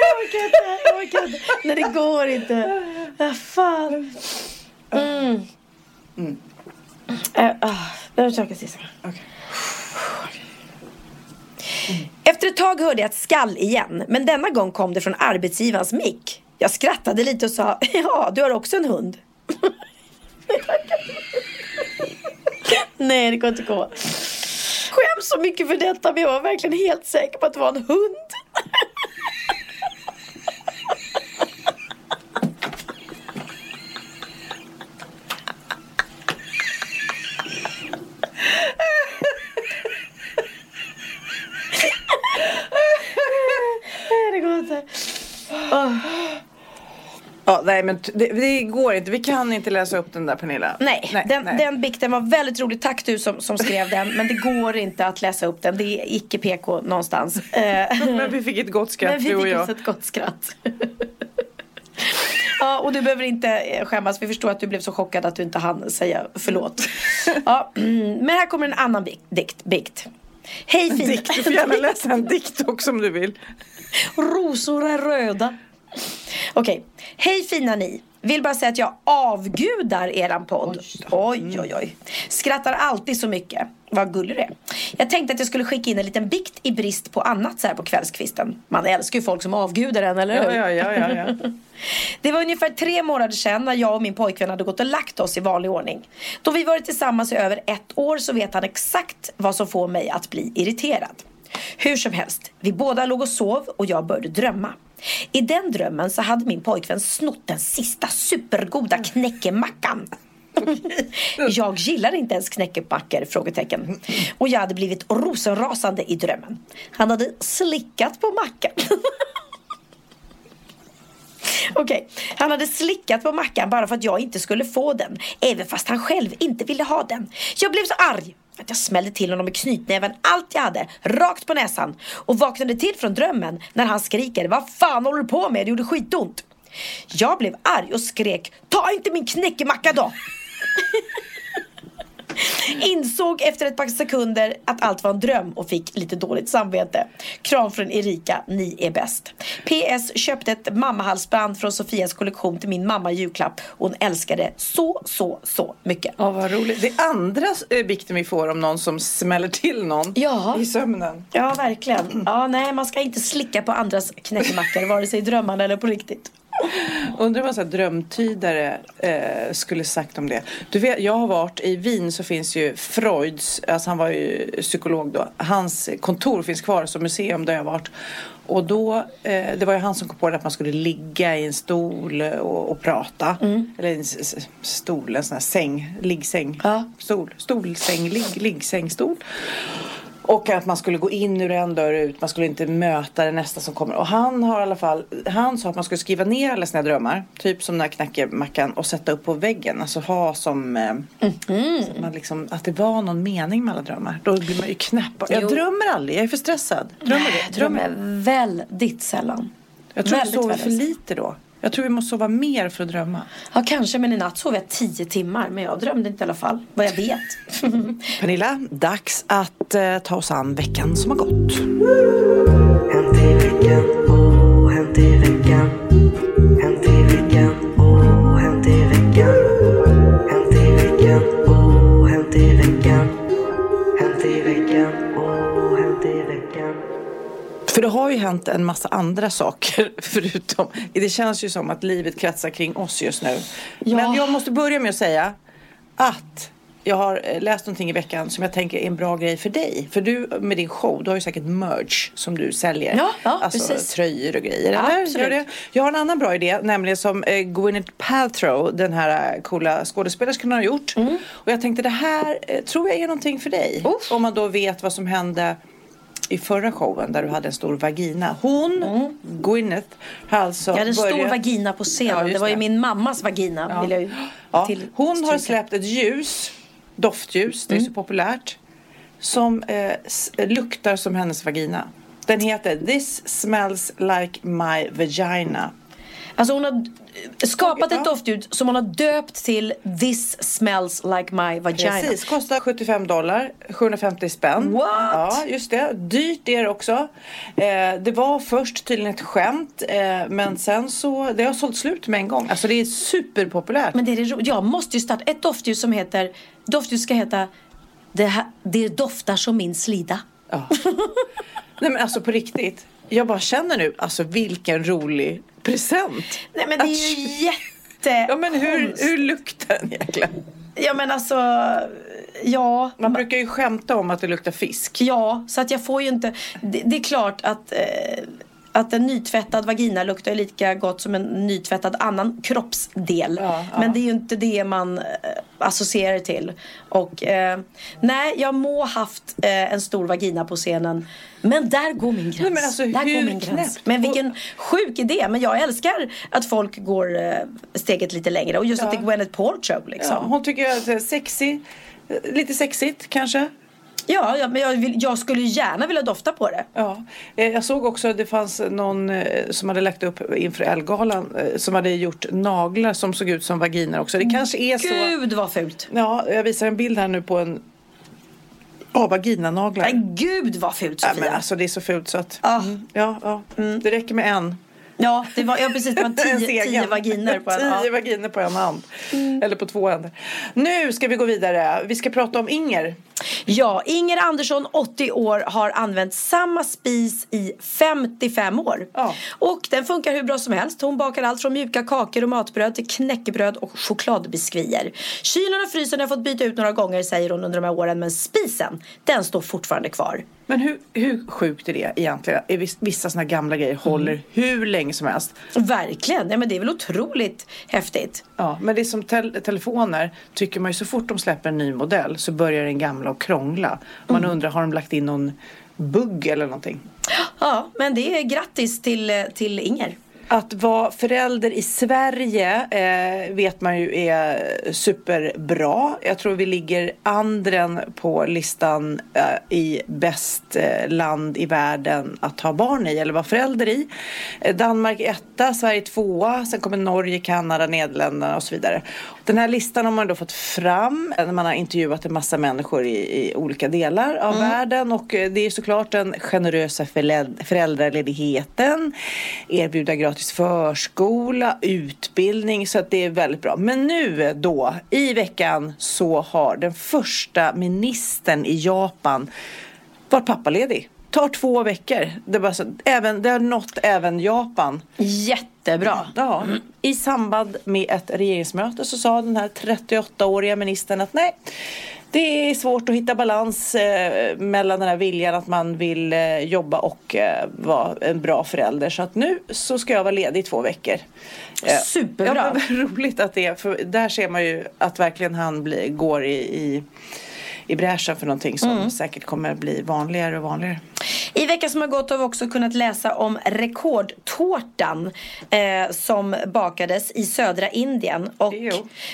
Jag orkar inte, jag orkar inte. Nej, det går inte. Vad fan. Mm. Äh, ah, jag försöker sista. Efter ett tag hörde jag ett skall igen, men denna gång kom det från arbetsgivarens mick. Jag skrattade lite och sa, ja, du har också en hund. Nej, det går inte att gå. Skäms så mycket för detta, men jag var verkligen helt säker på att det var en hund. Nej, det går inte. Åh. Ja, nej men det, det går inte. Vi kan inte läsa upp den där Pernilla. Nej, den, den bikten var väldigt rolig. Tack du som, som skrev den. Men det går inte att läsa upp den. Det är icke PK någonstans. Men vi fick ett gott skratt, Men vi du och fick jag. ett gott skratt. Ja, och du behöver inte eh, skämmas. Vi förstår att du blev så chockad att du inte hann säga förlåt. Ja, mm, men här kommer en annan bikt. dikt. bikt. Hej fina... Dikt, du får gärna läsa en dikt också om du vill. Rosor är röda. Okej. Hej fina ni. Vill bara säga att jag avgudar eran podd. Oj, oj, oj. Skrattar alltid så mycket. Vad gullig du är. Jag tänkte att jag skulle skicka in en liten bikt i brist på annat så här på kvällskvisten. Man älskar ju folk som avgudar en, eller hur? Ja, ja, ja, ja, ja. Det var ungefär tre månader sedan när jag och min pojkvän hade gått och lagt oss i vanlig ordning. Då vi varit tillsammans i över ett år så vet han exakt vad som får mig att bli irriterad. Hur som helst, vi båda låg och sov och jag började drömma. I den drömmen så hade min pojkvän snott den sista supergoda knäckemackan. Jag gillar inte ens knäckemackor? Frågetecken. Och jag hade blivit rosenrasande i drömmen. Han hade slickat på mackan. Okej, han hade slickat på mackan bara för att jag inte skulle få den. Även fast han själv inte ville ha den. Jag blev så arg att jag smällde till honom med knytnäven allt jag hade, rakt på näsan. Och vaknade till från drömmen när han skriker Vad fan håller du på med? Det gjorde skitont. Jag blev arg och skrek Ta inte min knäckemacka då! Insåg efter ett par sekunder att allt var en dröm och fick lite dåligt samvete. Kram från Erika, ni är bäst. PS köpte ett mammahalsband från Sofias kollektion till min mamma i julklapp. Hon älskade så, så, så mycket. Ja, vad roligt. Det är andra eh, bikten vi får om någon som smäller till någon Ja. i sömnen. Ja, verkligen. Ja, nej, man ska inte slicka på andras knäckemackor, vare sig i drömmarna eller på riktigt. Undrar vad här drömtydare eh, skulle sagt om det. Du vet, jag har varit i Wien så finns ju Freuds, alltså han var ju psykolog då. Hans kontor finns kvar som museum där jag varit. Och då, eh, det var ju han som kom på det att man skulle ligga i en stol och, och prata. Eller en stol, en sån här säng, liggsäng. Stol, stolsäng, ligg, liggsäng, stol. Och att man skulle gå in ur en dörr ut, man skulle inte möta den nästa som kommer. Och han har i alla fall, han sa att man skulle skriva ner alla sina drömmar. Typ som den här knackemackan och sätta upp på väggen. Alltså ha som, eh, så att, man liksom, att det var någon mening med alla drömmar. Då blir man ju knäpp. Jag Jo. drömmer aldrig, jag är för stressad. Drömmer du? jag drömmer väldigt sällan. Jag tror väldigt, sover för lite då. Jag tror vi måste sova mer för att drömma. Ja, kanske, men i natt sov jag tio timmar. Men jag drömde inte i alla fall, vad jag vet. Pernilla, dags att eh, ta oss an veckan som har gått. Hänt i veckan, oh, hänt i veckan. För det har ju hänt en massa andra saker förutom. Det känns ju som att livet kretsar kring oss just nu. Men jag måste börja med att säga att jag har eh, läst någonting i veckan som jag tänker är en bra grej för dig. För du med din show, du har ju säkert merch som du säljer. Ja, ja, alltså precis. tröjor och grejer. Ja, absolut. Jag har en annan bra idé, nämligen som eh, Gwyneth Paltrow, den här eh, coola skådespelerskan har gjort. Mm. Och jag tänkte det här tror jag är någonting för dig. Om man då vet vad som hände i förra showen där du hade en stor vagina. Hon, Gwyneth, har alltså Jag hade en stor börjat- vagina på scenen. Ja, det var ju min mammas vagina. Ja. Vill jag Ja, till hon har släppt ett ljus, doftljus, det är Mm. så populärt, som eh, luktar som hennes vagina. Den heter This smells like my vagina. Alltså hon har skapat ett doftljud som hon har döpt till This smells like my vagina. Precis, kostar 75 dollar, 750 spänn. What? Ja, just det. Dyrt är det också. Eh, det var först tydligen ett skämt, eh, men sen så, det har sålt slut med en gång. Alltså det är superpopulärt. Men det är det ro- jag måste ju starta ett doftljus som heter, doftljus ska heta det, här, det doftar som min slida. Nej men alltså på riktigt. Jag bara känner nu, alltså vilken rolig present. Nej men det är ju jätte... Ja men hur, hur luktar den egentligen? Ja men alltså, ja. Man brukar ju skämta om att det luktar fisk. Ja, så att jag får ju inte... Det, det är klart att, eh, att en nytvättad vagina luktar lika gott som en nytvättad annan kroppsdel. Men det är ju inte det man eh, associerar till. Och eh, nej, jag må haft eh, en stor vagina på scenen. Men där går min gräns. Nej, men alltså, där går min gräns. Men vilken sjuk idé. Men jag älskar att folk går eh, steget lite längre. Och just att det är Gwyneth Paltrow liksom. Ja, hon tycker att det är sexy, lite sexigt kanske. Ja, ja men jag, vill, jag skulle gärna vilja dofta på det. Ja, eh, jag såg också att det fanns någon eh, som hade lagt upp inför Elgalan eh, som hade gjort naglar som såg ut som vaginer också. Det kanske är så. Gud vad fult. Ja, jag visar en bild här nu på en Ja, vaginanaglar. Men gud vad fult Ja, Sofia. men alltså det är så fult så att. Mm, ja, ja. Det räcker med en. Ja, det var, ja precis. Det var tio, tio vaginer på en. Tio Ja. vaginer på en hand. Eller på två händer. Nu ska vi gå vidare. Vi ska prata om Inger. Ja, Inger Andersson, 80 år, har använt samma spis i 55 år. Och den funkar hur bra som helst. Hon bakar allt från mjuka kakor och matbröd till knäckebröd och chokladbiskvier. Kylen och frysen har fått byta ut några gånger säger hon under de här åren. Men spisen, den står fortfarande kvar. Men hur, hur sjukt är det egentligen? Vissa såna gamla grejer håller hur länge som helst. Verkligen, Nej, men det är väl otroligt häftigt. Ja, men det är som tel- telefoner tycker man ju så fort de släpper en ny modell så börjar den gamla att krångla. Man undrar, har de lagt in någon bugg eller någonting? Ja, men det är grattis till, eh, till Inger. Att vara förälder i Sverige eh, vet man ju är superbra. Jag tror vi ligger andren på listan eh, i bäst eh, land i världen att ha barn i eller vara förälder i. Eh, Danmark är etta, Sverige tvåa, sen kommer Norge, Kanada, Nederländerna och så vidare. Den här listan har man då fått fram när man har intervjuat en massa människor i, i olika delar av Mm. världen och eh, det är såklart den generösa föräld- föräldraledigheten, erbjuda gratis förskola, utbildning så att det är väldigt bra. Men nu då, i veckan så har den första ministern i Japan varit pappaledig. Tar två veckor. Det, bara så, även, det har nått även Japan. Jättebra. Ja, I samband med ett regeringsmöte så sa den här 38-åriga ministern att nej, det är svårt att hitta balans eh, mellan den här viljan att man vill eh, jobba och eh, vara en bra förälder. Så att nu så ska jag vara ledig i två veckor. Eh, Superbra. Ja, roligt att det är, för där ser man ju att verkligen han blir, går i, i, i bräschen för någonting som Mm. säkert kommer bli vanligare och vanligare. I veckan som har gått har vi också kunnat läsa om rekordtårtan eh, som bakades i södra Indien. Och,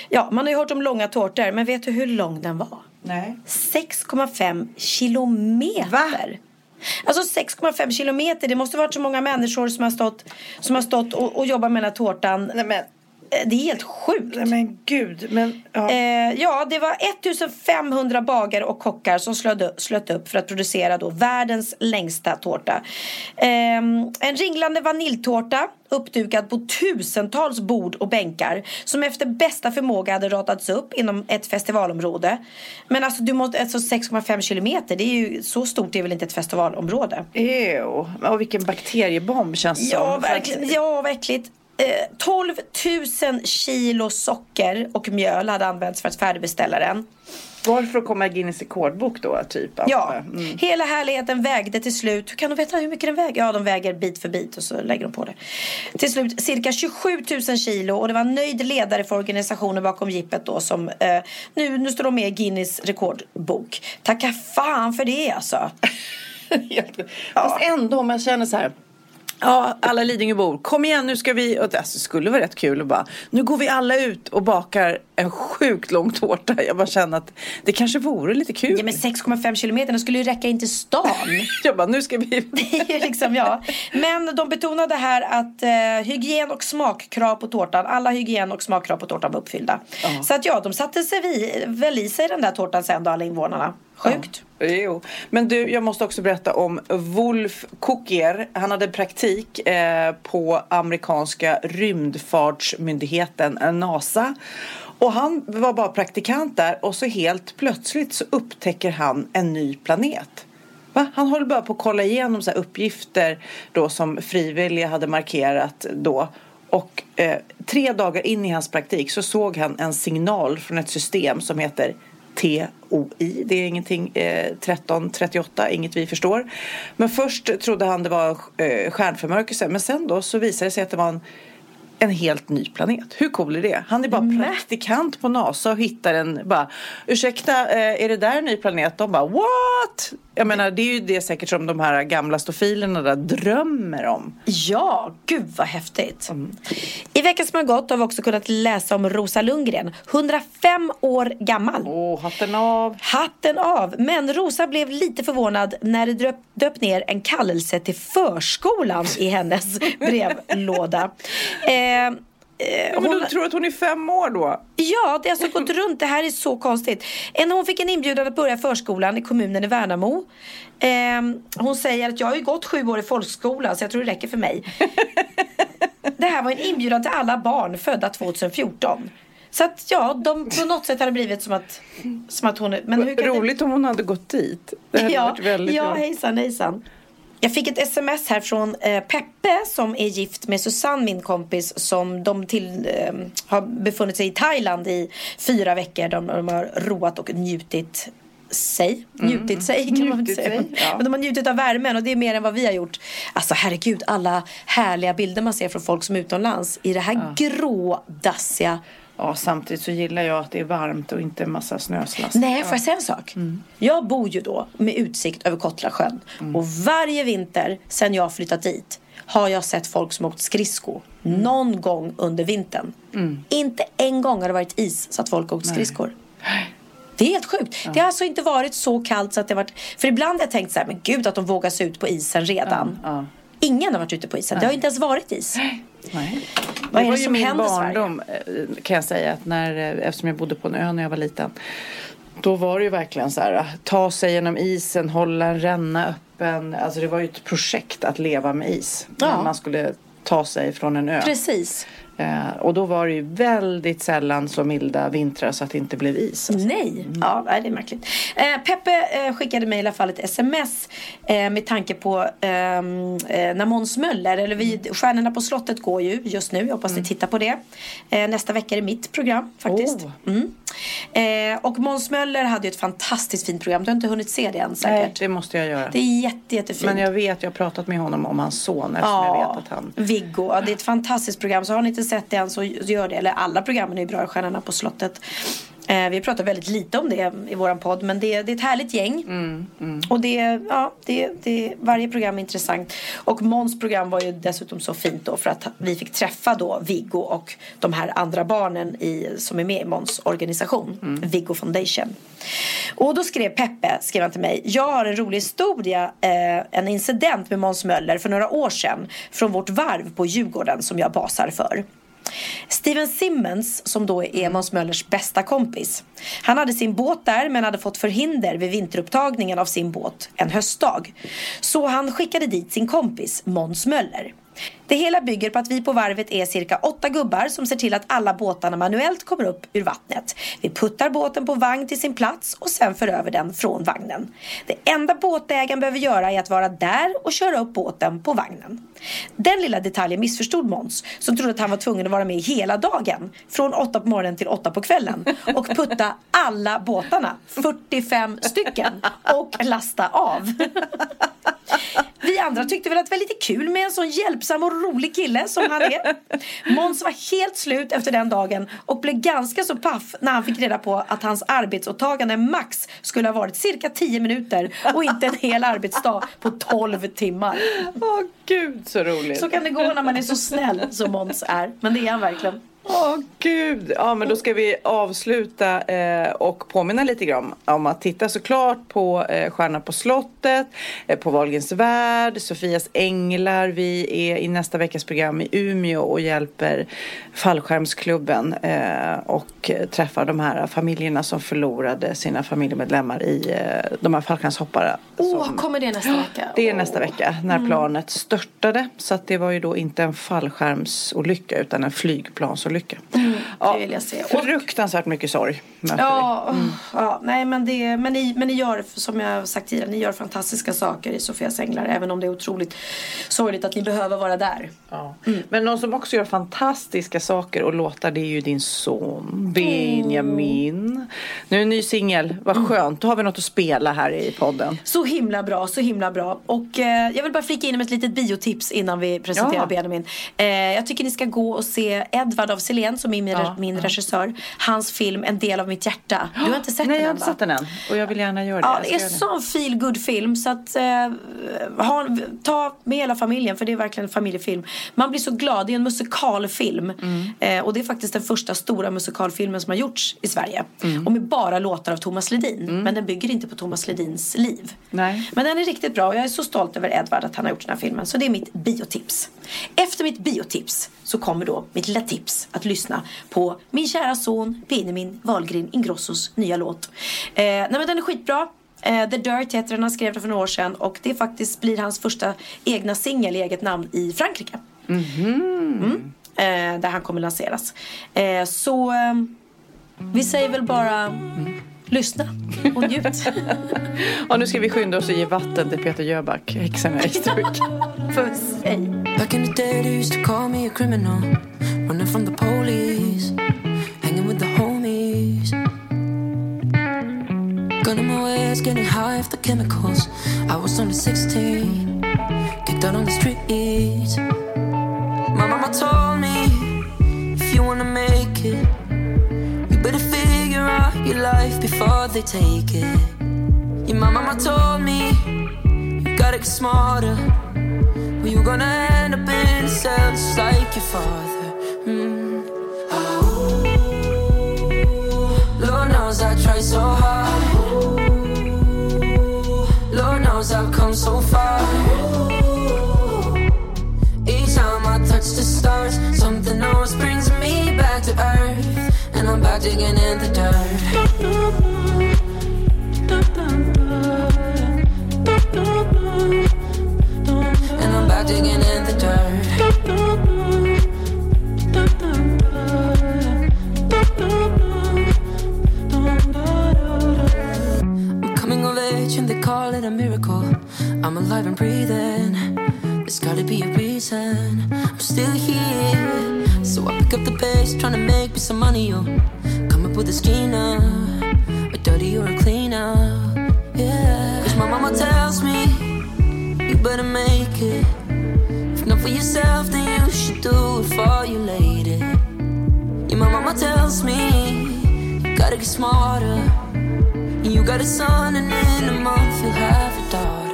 ja, man har ju hört om långa tårtor, men vet du hur lång den var? Nej. 6,5 kilometer. Alltså 6,5 kilometer, det måste varit så många människor som har stått, som har stått och, och jobbat med den här tårtan. Eh, Det är helt sjukt. Nej men gud. Men, ja. Eh, ja, det var 1500 bagare och kockar som slöt, slöt upp för att producera då världens längsta tårta. Eh, en ringlande vaniljtårta uppdukad på tusentals bord och bänkar som efter bästa förmåga hade ratats upp inom ett festivalområde. Men alltså, du måste, alltså 6,5 kilometer, det är ju så stort är väl inte ett festivalområde? Ew. Och vilken bakteriebomb känns Ja, som. verkligen. Ja, verkligt. Eh, 12 000 kilo socker och mjöl hade använts för att färdigbeställa den. Varför komma Guinness rekordbok då, typ? Ja, Mm. hela härligheten vägde till slut, hur kan de veta hur mycket den väger? Ja, de väger bit för bit och så lägger de på det. Till slut cirka 27 000 kilo och det var en nöjd ledare för organisationen bakom jippet då som eh, nu, nu står de med i Guinness rekordbok. Tacka fan för det alltså. Fast ändå, om jag känner så här. Ja, alla Lidingöbor, kom igen nu ska vi, och det alltså, skulle vara rätt kul att bara, nu går vi alla ut och bakar en sjukt lång tårta. Jag bara känner att det kanske vore lite kul. Ja men 6,5 kilometer, den skulle ju räcka in till stan. Jag bara, nu ska vi... Det är liksom, ja. Men de betonade här att eh, hygien och smakkrav på tårtan, alla hygien och smakkrav på tårtan var uppfyllda. Så att ja, de satte sig vi, väl i sig den där tårtan sen då, alla invånarna. Sjukt. Jo. Men du, jag måste också berätta om Wolf Cookier. Han hade praktik eh, på amerikanska rymdfartsmyndigheten NASA. Och han var bara praktikant där och så helt plötsligt så upptäcker han en ny planet. Va? Han håller bara på att kolla igenom så här uppgifter då som frivilliga hade markerat då. Och eh, tre dagar in i hans praktik så såg han en signal från ett system som heter TOI. Det är ingenting eh, 1338, inget vi förstår. Men först trodde han det var eh, stjärnförmörkelse. Men sen då så visade det sig att det var en, en helt ny planet. Hur cool är det? Han är bara praktikant på NASA och hittar en bara Ursäkta, eh, är det där en ny planet? De bara what? Jag menar det är ju det säkert som de här gamla stofilerna där drömmer om. Ja, gud vad häftigt. I veckan som har gått har vi också kunnat läsa om Rosa Lundgren. 105 år gammal. Åh, hatten av. Hatten av. Men Rosa blev lite förvånad när det döp ner en kallelse till förskolan i hennes brevlåda. Eh, Eh, Ja, men du tror att hon är fem år då? Ja, det har alltså gått runt. Det här är så konstigt. En, hon fick en inbjudan att börja förskolan i kommunen i Värnamo. Eh, hon säger att jag har ju gått sju år i folkskola så jag tror det räcker för mig. det här var en inbjudan till alla barn födda 2014. Så att ja, de, på något sätt har det blivit som att, som att hon. Men hur kan Roligt om hon hade gått dit. Det hade ja, varit väldigt ja roligt. hejsan hejsan. Jag fick ett sms här från eh, Peppe som är gift med Susanne, min kompis, som de till, eh, har befunnit sig i Thailand i fyra veckor. De, de har roat och njutit sig. Njutit sig kan man väl Njutit säga. sig, ja. Men de har njutit av värmen och det är mer än vad vi har gjort. Alltså herregud, alla härliga bilder man ser från folk som är utomlands i det här grå, dassiga Ja, samtidigt så gillar jag att det är varmt och inte en massa snöslask. Nej, får jag säga en sak? Jag bor ju då med utsikt över Kottlasjön. Och varje vinter sen jag flyttat dit har jag sett folk som åkt skridsko någon gång under vintern. Inte en gång har det varit is så att folk åkt skridskor. Det är helt sjukt. Det har alltså inte varit så kallt så att det varit... För ibland har jag tänkt så här, men gud att de vågar sig ut på isen redan. Ingen har varit ute på isen. Det har inte ens varit is. Nej. Vad det var ju min barndom eh, kan jag säga att när, eh, eftersom jag bodde på en ö när jag var liten. Då var det ju verkligen så här, eh, ta sig genom isen, hålla en ränna öppen. Alltså det var ju ett projekt att leva med is. Ja. När man skulle ta sig från en ö. Precis. Eh, och då var det ju väldigt sällan så milda vintrar så att det inte blev is. Alltså. Nej, ja, nej, det är märkligt. Eh, Peppe eh, skickade mig i alla fall ett sms eh, med tanke på ehm, eh, när Måns Möller, eller vi, Stjärnorna på slottet går ju just nu. Jag hoppas ni tittar på det. Eh, nästa vecka är det mitt program faktiskt. Mm. Eh, och Måns Möller hade ju ett fantastiskt fint program. Du har inte hunnit se det än säkert. Nej, det måste jag göra. Det är jätte, jättefint. Men jag vet, jag har pratat med honom om hans son eftersom jag vet att han... Viggo. Ja, det är ett fantastiskt program. Så har ni inte sett det än så gör det. Eller alla programmen är ju bra. Stjärnorna på slottet. Eh, vi pratar väldigt lite om det i våran podd. Men det, det är ett härligt gäng. Och det, ja, det, det, varje program är intressant. Och Måns program var ju dessutom så fint då. För att vi fick träffa då Viggo och de här andra barnen i, som är med i Måns organisation. Viggo Foundation. Och då skrev Peppe, skrev han till mig. Jag har en rolig historia, eh, en incident med Måns Möller för några år sedan. Från vårt varv på Djurgården som jag basar för. Steven Simmons, som då är Måns Möllers bästa kompis. Han hade sin båt där men hade fått förhinder vid vinterupptagningen av sin båt en höstdag. Så han skickade dit sin kompis Måns Möller. Det hela bygger på att vi på varvet är cirka åtta gubbar som ser till att alla båtarna manuellt kommer upp ur vattnet. Vi puttar båten på vagn till sin plats och sen för över den från vagnen. Det enda båtägaren behöver göra är att vara där och köra upp båten på vagnen. Den lilla detaljen missförstod Måns som trodde att han var tvungen att vara med hela dagen. Från åtta på morgonen till åtta på kvällen. Och putta alla båtarna, 45 stycken, och lasta av. Vi andra tyckte väl att det var lite kul med en sån hjälp hjälpsam och rolig kille som han är. Måns var helt slut efter den dagen och blev ganska så paff när han fick reda på att hans arbetsåtagande max skulle ha varit cirka 10 minuter och inte en hel arbetsdag på 12 timmar. Åh gud så roligt. Så kan det gå när man är så snäll som Måns är. Men det är han verkligen. Åh gud! Ja men då ska vi avsluta eh, och påminna lite grann om, att titta såklart på eh, Stjärnan på slottet, eh, på Wahlgrens värld, Sofias änglar. Vi är i nästa veckas program i Umeå och hjälper fallskärmsklubben eh, och träffar de här familjerna som förlorade sina familjemedlemmar i eh, de här fallskärmshoppare. Åh, kommer det nästa vecka? Det är nästa vecka när Mm. planet störtade. Så att det var ju då inte en fallskärmsolycka utan en flygplansolycka. Det vill jag se. Och- Fruktansvärt mycket sorg Ja. Mm. ja, nej men, det, men, ni, men ni gör, som jag sagt tidigare, ni gör fantastiska saker i Sofias Änglar. Även om det är otroligt sorgligt att ni behöver vara där. Ja. Men någon som också gör fantastiska saker och låtar det är ju din son Benjamin. Nu är en ny singel, vad skönt. Då har vi något att spela här i podden. Så himla bra, så himla bra. Och eh, jag vill bara flika in med ett litet biotips innan vi presenterar Ja. Benjamin. Eh, jag tycker ni ska gå och se Edvard av Silén som är min, Ja, min regissör. Hans film En del av mitt hjärta. Du har inte sett Nej, den jag har inte sett den än. Och jag vill gärna göra det. Ja, det är det. sån feel good film så att eh, ha, ta med hela familjen för det är verkligen en familjefilm. Man blir så glad, det är en musikalfilm. Mm. Eh, och det är faktiskt den första stora musikalfilmen som har gjorts i Sverige. Mm. Och med bara låtar av Thomas Ledin. Men den bygger inte på Thomas Ledins liv. Nej. Men den är riktigt bra och jag är så stolt över Edvard att han har gjort den här filmen. Så det är mitt biotips. Efter mitt biotips så kommer då mitt lilla tips att lyssna på min kära son Benjamin Wahlgren Ingrossos nya låt. Eh, nej men den är skitbra. Eh, The Dirt heter den, han skrev den för några år sedan och det faktiskt blir hans första egna singel i eget namn i Frankrike. Mm. Eh, där han kommer lanseras. Eh, så eh, vi säger väl bara lyssna och njut. Ja, nu ska vi skynda oss och ge vatten till Peter Jöback, häxan i Ejstruk. Puss, hej. Back in the day, they used to call me a criminal. Running from the police, hanging with the homies. Gun in my waist, getting high off the chemicals. I was only 16, kicked out on the streets. My mama told me, if you wanna make it, your life before they take it. Your mama told me you gotta get smarter. Well, you're gonna end up in cells just like your father. Mm. Oh, Lord knows I tried so hard. Lord knows I've come so far. Each time I touch the stars, something always brings me back to earth digging in the dirt. And I'm back digging in the dirt. I'm coming of age and they call it a miracle. I'm alive and breathing. There's gotta be a reason I'm still here. So I pick up the pace, trying to make me some money. Yo, with a now, a dirty or a cleaner. Yeah, 'Cause my mama tells me you better make it. If not for yourself, then you should do it for your lady. Yeah, my mama tells me you gotta get smarter. You got a son, and in a month you'll have a daughter.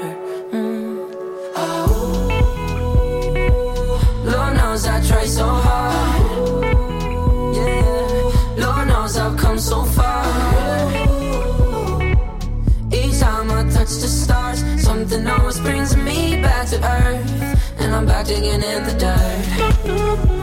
Brings me back to earth, and I'm back digging in the dirt.